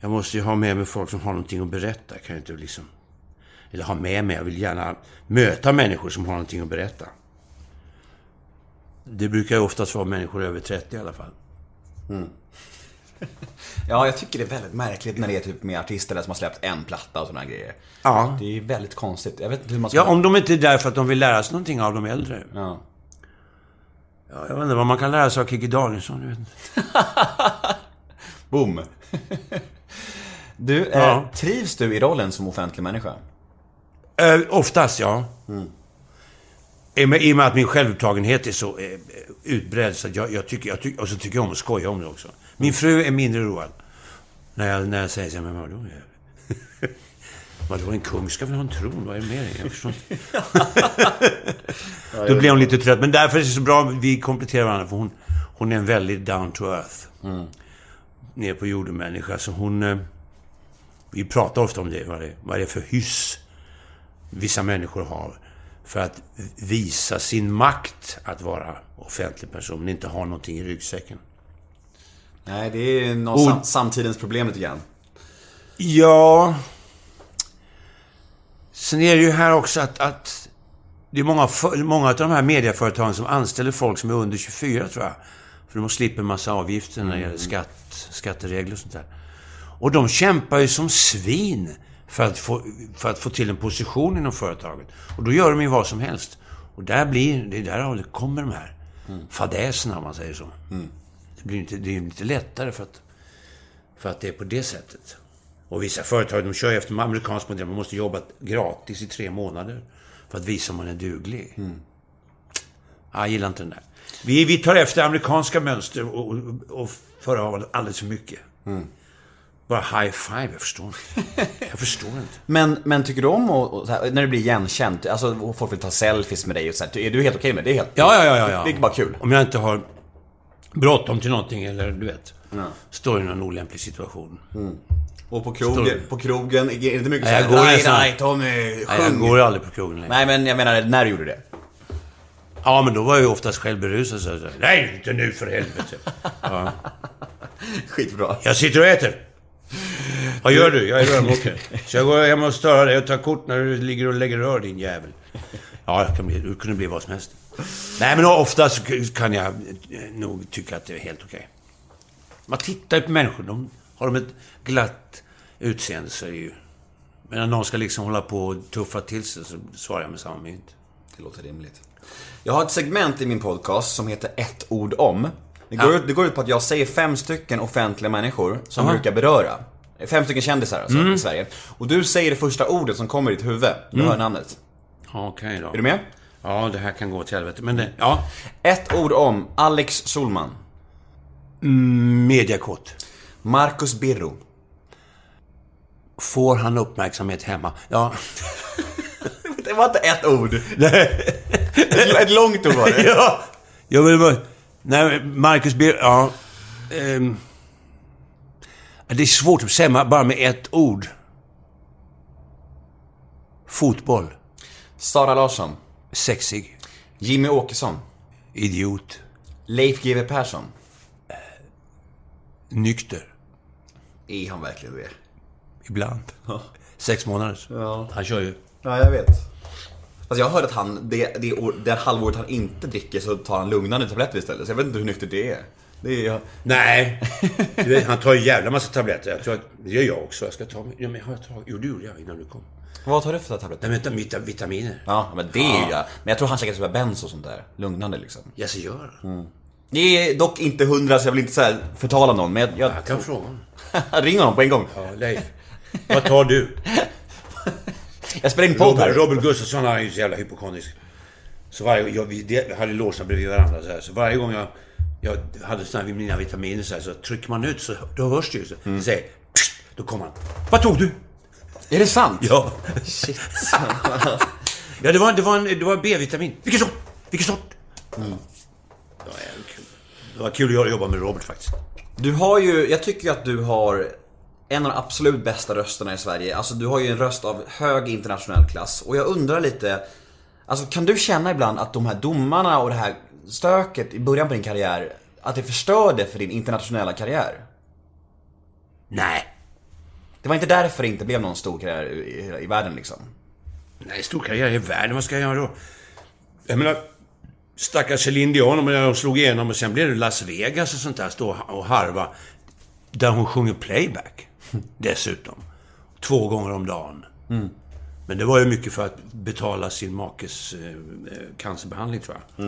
Jag måste ju ha med mig folk som har någonting att berätta. Jag kan ju inte liksom... Eller ha med mig. Jag vill gärna möta människor som har någonting att berätta. Det brukar ju oftast vara människor över 30 i alla fall. Ja, jag tycker det är väldigt märkligt när det är typ med artister där som har släppt en platta och sådana grejer. Ja. Det är ju väldigt konstigt. Jag vet inte hur man ska... Ja, om de inte är där för att de vill lära sig någonting av de äldre. Ja. Ja, jag vet inte vad man kan lära sig av Kikki Danielsson. Jag vet inte. Boom. Du, Ja. eh, trivs du i rollen som offentlig människa? Eh, oftast, ja. Med, I och med att min självupptagenhet är så eh, utbredd så jag, jag, tycker, jag tycker... Och så tycker jag om att skoja om det också. Min fru är mindre road. När jag, när jag säger så här, men vadå? Vadå, en kung ska väl ha en tron? Vad är det med dig? Jag förstår inte. Då blir hon lite trött. Men därför är det så bra, vi kompletterar varandra. För hon, hon är en väldigt down to earth. Ner på jorden människa. Så hon... eh, Vi pratar ofta om det, vad det, vad det är för hyss vissa människor har för att visa sin makt att vara offentlig person, men inte ha någonting i ryggsäcken. Nej, det är Ord- sam- samtidens problem lite grann. Ja... Sen är det ju här också att, att det är många, många av de här medieföretagen som anställer folk som är under 24, tror jag. För de slipper en massa avgifter när det gäller skatt, skatteregler och sånt där. Och de kämpar ju som svin för att, få, för att få till en position inom företaget. Och då gör de ju vad som helst. Och där blir, det är där det kommer de här fadäserna, om man säger så. Det blir inte, det är inte lättare för att, för att det är på det sättet. Och vissa företag, de kör ju efter amerikansk modell. Man måste jobba gratis i tre månader för att visa om man är duglig. Ja, Jag gillar inte den där. Vi, vi tar efter amerikanska mönster och, och, och alldeles för mycket. Bara high five, jag förstår inte. Jag förstår inte. Men, men tycker du om och här, när du blir igenkänd, alltså folk vill ta selfies med dig och så här, är du helt okej med det? Det helt... Ja, ja, ja, ja. Det är bara kul. Om jag inte har bråttom till någonting eller du vet, står i någon olämplig situation. Och på du? på krogen, är det inte mycket Nej, såhär, nej, nästan- nej, Tommy, Nej, jag sjung. går aldrig på krogen längre. Nej, men jag menar när du gjorde det. Ja, men då var jag ju oftast själv berusad. Så Nej, inte nu för helvete. Ja. Skitbra. Jag sitter och äter. Vad gör du? Jag är rörmokare. Så jag går hem och stör dig och tar kort när du ligger och lägger rör, din jävel. Ja, jag kan bli, du kunde bli vad som helst. Nej, men oftast kan jag eh, nog tycka att det är helt okej. Man tittar ju på människor. De, har de ett glatt utseende så är det ju... Men när någon ska liksom hålla på och tuffa till sig så svarar jag med samma mynt. Det låter rimligt. Jag har ett segment i min podcast som heter ett ord om. Det går, ut, det går ut på att jag säger fem stycken offentliga människor som Aha. brukar beröra. Fem stycken kändisar alltså, i Sverige. Och du säger det första ordet som kommer i ditt huvud. Du hör namnet. Okej då. Är du med? Ja, det här kan gå till helvete. Men det, ja. Ett ord om Alex Solman. Mediakåt. Marcus Birro. Får han uppmärksamhet hemma? Ja. Det var inte ett ord. ett, ett långt ord var det. ja. Jag vill bara... Nej, Marcus Bir... Ja. Ehm. Det är svårt att säga bara med ett ord. Fotboll. Sara Larsson. Sexig. Jimmy Åkesson. Idiot. Leif GW Persson. Nykter. Är han verkligen det? Ibland. Sex månader. Ja. Han kör ju. Ja, jag vet. Alltså jag hörde att han, det, det, det halvåret han inte dricker så tar han lugnande tabletter istället. Så jag vet inte hur nyktert det är. Det är jag. Nej. Han tar ju jävla massa tabletter. Jag tror att, det gör jag också. Jag ska ta. Ja, men har jag tagit... Jo, det gjorde jag innan du kom. Vad tar du för tabletter? Nej, vänta, vita, vitaminer. Ja, men det är ju jag. Men jag tror han käkar typ benzo och sånt där. Lugnande liksom. Ja, så gör han. Det är dock inte hundra så jag vill inte så här förtala någon, men jag... jag... Jag kan fråga honom. Ring honom på en gång. Ja, Leif. Vad tar du? Jag spelar in podd Robert, här. Robert Gustafsson han är ju så jävla hypokondrisk. Så varje jag, vi de- hade logerna bredvid varandra så här. Så varje gång jag, jag hade såna här mina vitaminer så här, så trycker man ut så då hörs det ju. Så, Mm. så säger "Psst!" Då kommer han. Vad tog du? Är det sant? Ja. Shit. Ja, det var, det var, en, det var B-vitamin. Vilken sort? Vilken sort? Mm. Det var jävligt kul. Det var kul att jobba med Robert faktiskt. Du har ju, jag tycker att du har en av de absolut bästa rösterna i Sverige. Alltså du har ju en röst av hög internationell klass. Och jag undrar lite, alltså kan du känna ibland att de här domarna och det här stöket i början på din karriär, att det förstörde för din internationella karriär? Nej. Det var inte därför det inte blev någon stor karriär i, i världen liksom? Nej, stor karriär i världen. Vad ska jag göra då? Jag menar, stackars Céline Dion, när de slog igenom och sen blev det Las Vegas och sånt där, stå och harva. Där hon sjunger playback. Dessutom. Två gånger om dagen. Men det var ju mycket för att betala sin makes eh, eh, cancerbehandling, tror jag.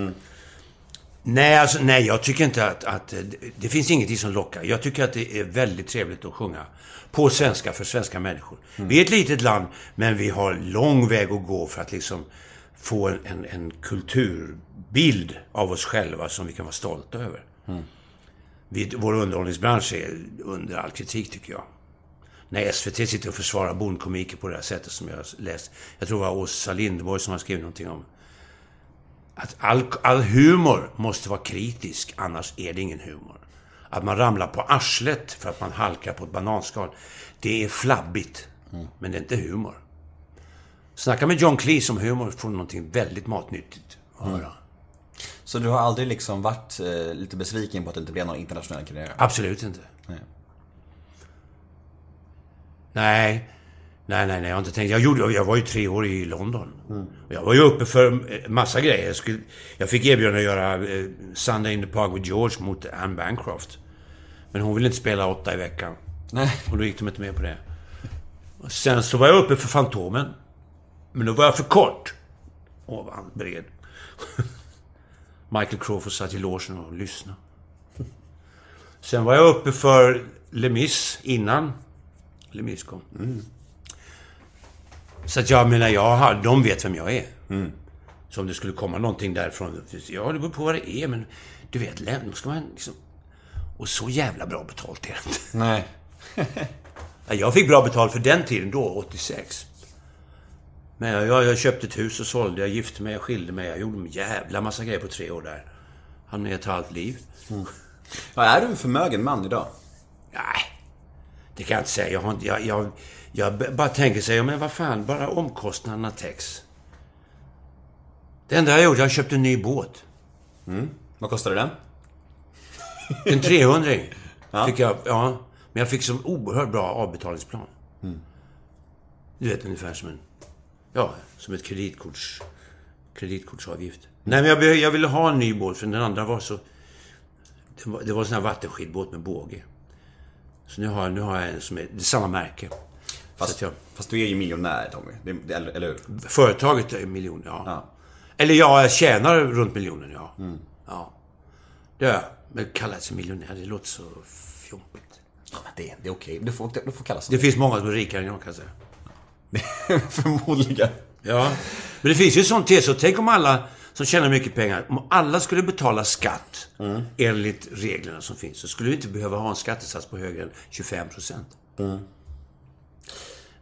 Nej, alltså, nej, jag tycker inte att, att... eh, det- finns ingenting som lockar. Jag tycker att det är väldigt trevligt att sjunga på svenska för svenska människor. Vi är ett litet land, men vi har lång väg att gå för att liksom få en, en, en kulturbild av oss själva som vi kan vara stolta över. Vi, vår underhållningsbransch är under all kritik, tycker jag. När SVT sitter och försvarar bondkomiker på det här sättet som jag har läst. Jag tror det var Åsa Linderborg som har skrivit någonting om att all, all humor måste vara kritisk, annars är det ingen humor. Att man ramlar på arslet för att man halkar på ett bananskal, det är flabbigt. Men det är inte humor. Snacka med John Cleese om humor får du någonting väldigt matnyttigt att höra. Så du har aldrig liksom varit eh, lite besviken på att det inte blev någon internationell karriär? Absolut inte. Nej. Nej. Nej, nej, nej, jag har inte tänkt. Jag, gjorde, jag var ju tre år i London. Och Jag var ju uppe för eh, massa grejer. Jag, skulle, jag fick erbjudande att göra eh, Sunday in the Park with George mot Anne Bancroft. Men hon ville inte spela åtta i veckan. Nej. Och då gick de inte med på det. Sen så var jag uppe för Fantomen. Men då var jag för kort. Och han bred. Michael Crawford satt i logen och lyssnade. Sen var jag uppe för Les Mis innan Les Mis kom. Så att jag menar, jag har, de vet vem jag är. Så om det skulle komma någonting därifrån. Ja, det beror på vad det är, men du vet, då ska man liksom... Och så jävla bra betalt är det inte. Nej. Ja, Jag fick bra betalt för den tiden då, 86. Men jag, jag, jag köpte ett hus och sålde, jag gifte mig, jag skilde mig. Jag gjorde en jävla massa grejer på tre år där. Han med ett halvt liv. Ja, är du en förmögen man idag? Nej, det kan jag inte säga. Jag, har inte, jag, jag, jag bara tänker sig, men vad fan, bara omkostnaderna täcks. Det enda jag gjort, jag köpte en ny båt. Vad kostade den? En 300 fick jag, ja. Men jag fick så oerhört bra avbetalningsplan. Du vet, ungefär som en... Ja, som ett kreditkorts... Kreditkortsavgift. Nej, men jag, jag ville ha en ny båt, för den andra var så... Det var, det var en sån här vattenskidbåt med båge. Så nu har, jag- nu har jag en som är... Det är samma märke. Fast, jag, fast du är ju miljonär Tommy, det, det, eller, eller hur? företaget är miljon, ja. Ja. Eller ja, jag tjänar runt miljonen, ja. Ja. Det. Men kalla sig miljonär, det låter så fjompigt. Ja, men det, det är okej, du får, du får kalla Det sig finns många som är rikare än jag kan jag säga. det. Förmodligen. Ja. Men det finns ju sånt tes. Så tänk om alla som tjänar mycket pengar, om alla skulle betala skatt enligt reglerna som finns, så skulle vi inte behöva ha en skattesats på högre än 25 procent.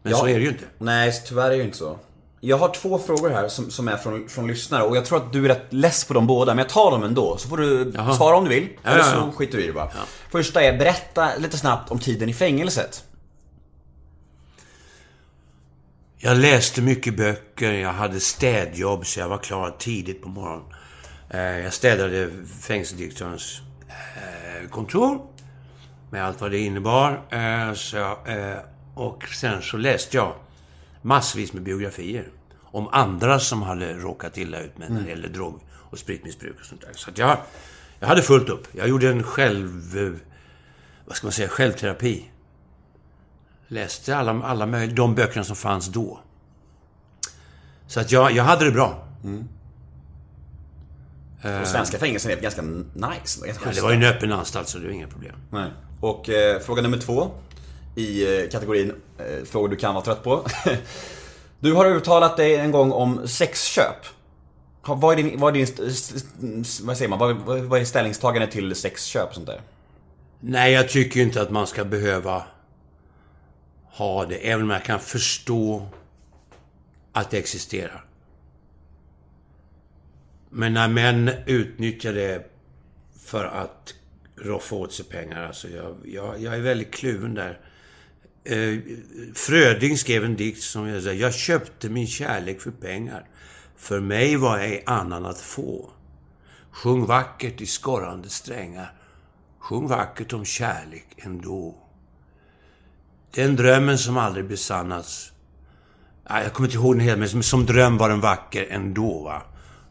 Men Ja. så är det ju inte. Nej, tyvärr är det ju inte så. Jag har två frågor här som, som är från, från lyssnare och jag tror att du är rätt less på dem båda, men jag tar dem ändå. Så får du Jaha. svara om du vill, Ja, eller ja, så ja. skiter du i det bara. Första är, berätta lite snabbt om tiden i fängelset. Jag läste mycket böcker, jag hade städjobb så jag var klar tidigt på morgonen. Eh, Jag städade fängelsedirektörens eh, kontor med allt vad det innebar. Eh, Så, jag, och sen så läste jag massvis med biografier om andra som hade råkat illa ut med när det gäller drog och spritmissbruk och sånt där. Så att jag, Jag hade fullt upp. Jag gjorde en själv... eh, Vad ska man säga? Självterapi. Läste alla, alla möjliga, de böckerna som fanns då. Så att jag, jag hade det bra. Och svenska fängelser är ganska nice. Ganska Ja, det var ju en öppen anstalt så det var inga problem. Nej. Och eh, fråga nummer två i eh, kategorin eh, frågor du kan vara trött på. Du har uttalat dig en gång om sexköp. Vad är din, vad är din vad säger man, vad, vad är ställningstagande till sexköp och sånt där? Nej, jag tycker ju inte att man ska behöva ha det, även om jag kan förstå att det existerar. Men när män utnyttjar det för att roffa åt sig pengar, alltså jag, jag, jag är väldigt kluven där. Eh, Fröding skrev en dikt som jag säger, jag köpte min kärlek för pengar. För mig var ej annan att få. Sjung vackert i skorrande strängar. Sjung vackert om kärlek ändå. Den drömmen som aldrig besannats. Ah, jag kommer inte ihåg den helt, men som, dröm var den vacker ändå, va.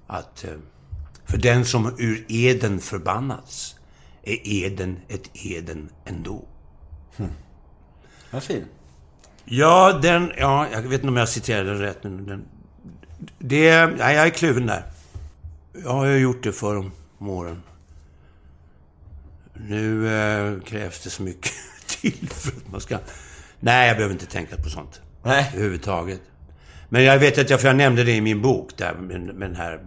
Att... Eh, för den som ur eden förbannats är eden ett eden ändå. Hm. Vad fin. Ja, den... Ja, jag vet inte om jag citerade den rätt, men den... Det... Nej, jag är kluven där. Jag har ju gjort det för om åren. Nu eh, krävs det så mycket till för att man ska... Nej, jag behöver inte tänka på sånt. Nej. Överhuvudtaget. Men jag vet att jag, för jag nämnde det i min bok där, med, med den här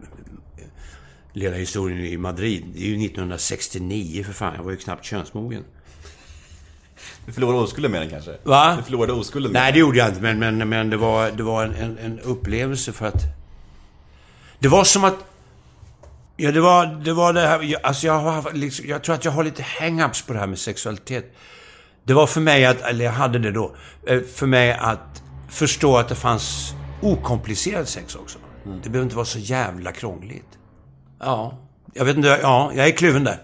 lilla historien i Madrid. Det är ju 1969 för fan, jag var ju knappt könsmogen. Du förlorade oskulden med den kanske? Va? Du förlorade oskulden med Nej, det gjorde jag inte. Men, men, men det var, det var en, en, en upplevelse för att... Det var som att... Ja, det var det, var det här... jag- Alltså, jag, har, liksom, jag tror att jag har lite hang-ups på det här med sexualitet. Det var för mig att... Eller jag hade det då. eh, För mig att förstå att det fanns okomplicerad sex också. Det behöver inte vara så jävla krångligt. Ja. Jag vet inte. Ja, jag är kluven där.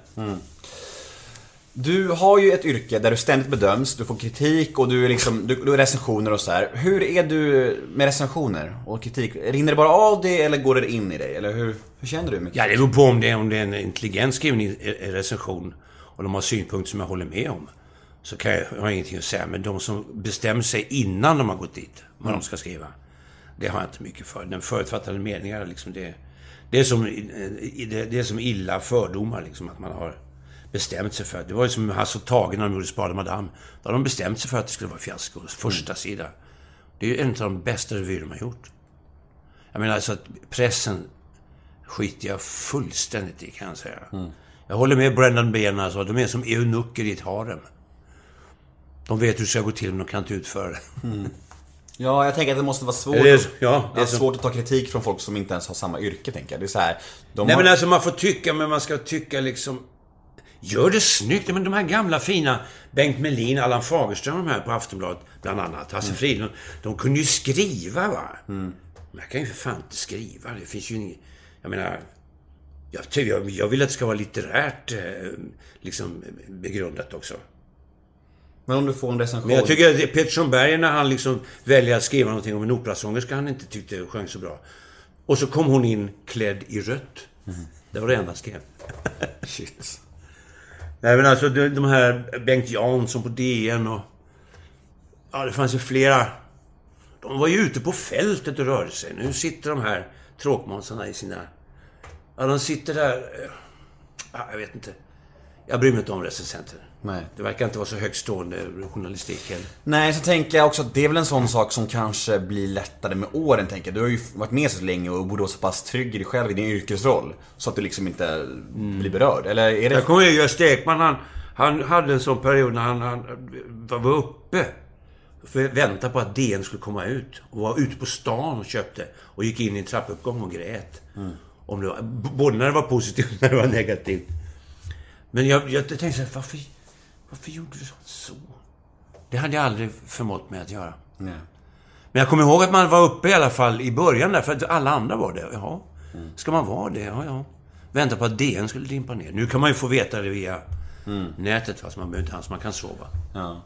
Du har ju ett yrke där du ständigt bedöms, du får kritik och du är liksom, du, du recensioner och så här. Hur är du med recensioner och kritik? Rinner det bara av dig eller går det in i dig? Eller hur, hur känner du? Med Ja, det beror på om det är, om det är en intelligent skriven i- recension och de har synpunkter som jag håller med om. Så kan jag, jag har ingenting att säga. Men de som bestämmer sig innan de har gått dit, vad de ska skriva. Det har jag inte mycket för. Den förutfattade meningar, liksom det, det, är som, det, det är som illa fördomar, liksom, att man har bestämt sig för att... Det var ju som Hasse och Tage när de gjorde Spade Madame. Då hade de bestämt sig för att det skulle vara fiasko. Första sida. Det är ju en av de bästa revyer de har gjort. Jag menar alltså att pressen skiter jag fullständigt i kan jag säga. Jag håller med Brendan Behan alltså. De är som eunucker i ett harem. De vet hur det ska gå till men de kan inte utföra det. Ja, jag tänker att det måste vara svårt, Det är- ja, det är är så. svårt att ta kritik från folk som inte ens har samma yrke, tänker jag. Det är så här, de Nej har... men alltså man får tycka, men man ska tycka liksom... Gör det snyggt. Men de här gamla fina Bengt Melin, Allan Fagerström, de här på Aftonbladet, bland annat. Hasse Fridlund. De kunde ju skriva va. Men jag kan ju för fan inte skriva. Det finns ju inget... Jag menar... Jag, jag, jag vill att det ska vara litterärt eh, liksom begrundat också. Men om du får en recension... Men jag tycker att Pettersson Berger när han liksom väljer att skriva någonting om en operasångerska han inte tyckte sjöng så bra. Och så kom hon in klädd i rött. Det var det enda han skrev. Shit. Nej men alltså de, här Bengt Jansson på DN och... Ja, det fanns ju flera. De var ju ute på fältet och rörde sig. Nu sitter de här tråkmånsarna i sina... Ja, de sitter där... Eh, ja, jag vet inte. Jag bryr mig inte om recensenter. Nej. Det verkar inte vara så högstående journalistik heller. Nej, så tänker jag också att det är väl en sån sak som kanske blir lättare med åren, tänker jag. Du har ju varit med så länge och borde vara så pass trygg i dig själv i din yrkesroll. Så att du liksom inte blir berörd. Eller är det... Jag kommer ihåg Gösta Ekman, han, han hade en sån period när han, han var uppe. För vänta på att DN skulle komma ut. Och var ute på stan och köpte. Och gick in i en trappuppgång och grät. Om det var, både när det var positivt och när det var negativt. Men jag, jag tänkte så här, varför, varför gjorde du så? Det hade jag aldrig förmått mig att göra. Nej. Men jag kommer ihåg att man var uppe i alla fall i början där, för att alla andra var det. Jaha, ska man vara det? Ja, ja. Vänta på att DN skulle dimpa ner. Nu kan man ju få veta det via nätet, fast man behöver inte hans, man kan sova. Ja.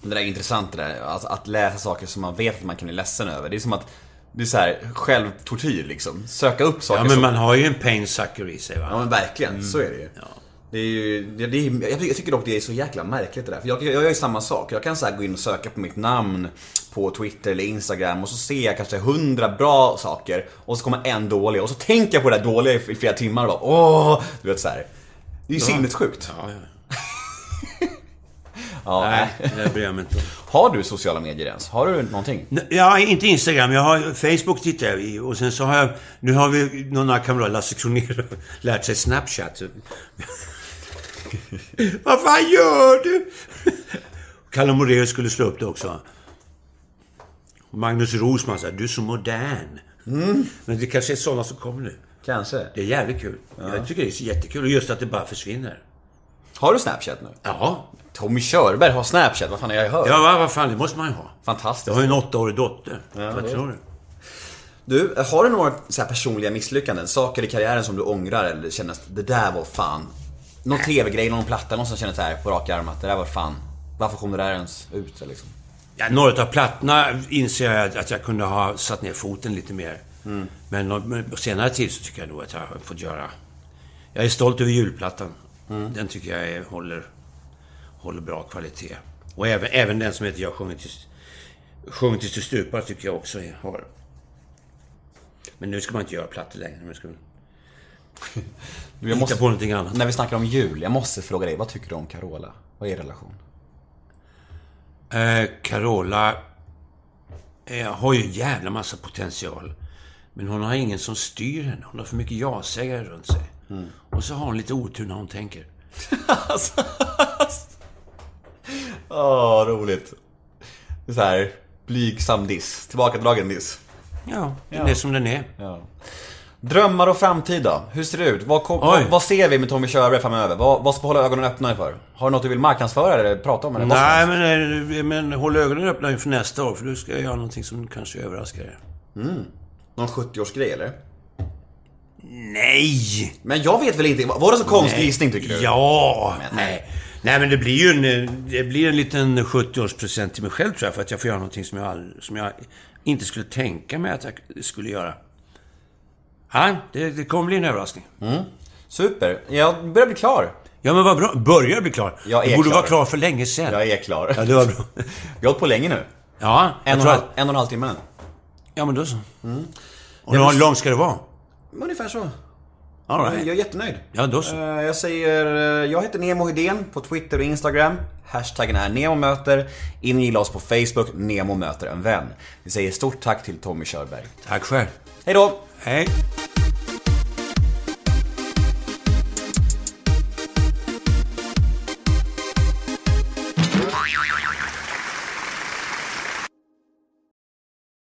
Men det där är intressant det där. Alltså, att läsa saker som man vet att man kan bli ledsen över. Det är som att... Det är så här självtortyr liksom. Söka upp saker Ja, men som... man har ju en pain sucker i sig, va? Ja men verkligen, så är det ju. Det är ju, det, det är, jag, tycker dock det är så jäkla märkligt det där. För jag, jag gör ju samma sak. Jag kan så gå in och söka på mitt namn på Twitter eller Instagram och så ser jag kanske hundra bra saker och så kommer en dålig och så tänker jag på det där dåliga i, i flera timmar och bara åh, du vet så här. Det är ju sinnessjukt. Ja, ja. Ja, Nej, det bryr jag mig inte om. Har du sociala medier ens? Har du någonting? Ja, inte Instagram. Jag har Facebook tittar jag i och sen så har jag... Nu har vi några kamrater, Lasse Kronér, lärt sig Snapchat. Vad fan gör du? Kalle Moraeus skulle slå upp det också. Magnus Rosman sa, du är så modern. Men det kanske är sådana som kommer nu. Kanske. Det är jävligt kul. Jag tycker det är jättekul. Och just att det bara försvinner. Har du Snapchat nu? Ja. Tommy Körberg har Snapchat, vad fan har jag hört? Ja, vad, vad fan, det måste man ju ha. Fantastiskt. Jag har ju en åttaårig dotter. Ja, vad tror du? Du, har du några så personliga misslyckanden? Saker i karriären som du ångrar eller känner att det där var fan... Någon TV-grej, någon platta, någon som känner så här på rak arm att det där var fan... Varför kom det där ens ut liksom? Ja, några av plattorna inser jag att jag kunde ha satt ner foten lite mer. Men nå- men på senare tid så tycker jag nog att jag har fått göra... Jag är stolt över julplattan. Den tycker jag är, håller, håller bra kvalitet. Och även, även den som heter Jag sjunger till, sjunger tills du stupar tycker jag också har... Men nu ska man inte göra plattor längre. Nu ska man Du, jag måste, på någonting annat. när vi snackar om jul, jag måste fråga dig, vad tycker du om Carola? Vad är er relation? Eh, Carola eh, har ju en jävla massa potential. Men hon har ingen som styr henne. Hon har för mycket ja-sägare runt sig. Och så har hon lite otur när hon tänker. Åh, roligt. Det är så här, blygsam diss. Tillbakadragen diss. Ja, den är som den är. Ja. Drömmar och framtid då? Hur ser det ut? Vad, kom, vad, vad ser vi med Tommy Körberg framöver? Vad, vad ska vi hålla ögonen öppna för? Har du något du vill marknadsföra eller prata om? Eller Nej, men, eh, men håll ögonen öppna inför nästa år. För du ska jag göra någonting som kanske överraskar er. Någon 70-årsgrej eller? Nej! Men jag vet väl inte, var det så konstig gissning tycker du? Ja! Men- nej. Nej, men det blir ju en, eh, det blir en liten 70-årspresent till mig själv tror jag. För att jag får göra någonting som jag, som jag inte skulle tänka mig att jag skulle göra. Ja, det, det kommer bli en överraskning. Super, jag börjar bli klar. Ja, men vad bra. Börjar bli klar. Jag är du borde klar. vara klar för länge sedan. Jag är klar. Ja, det var bra. Vi har hållit på länge nu. Ja, En och, halv, en och en halv timme. Ja, men då så. Och hur långt ska det vara? Ungefär så. All Jag right. är jättenöjd. Ja, då så. Eh, Jag säger, eh, jag heter Nemo Hedén på Twitter och Instagram. Hashtaggen är NEMOMÖTER. In och gilla oss på Facebook, Nemo möter en vän. Vi säger stort tack till Tommy Körberg. Tack själv. Hej då! Hej.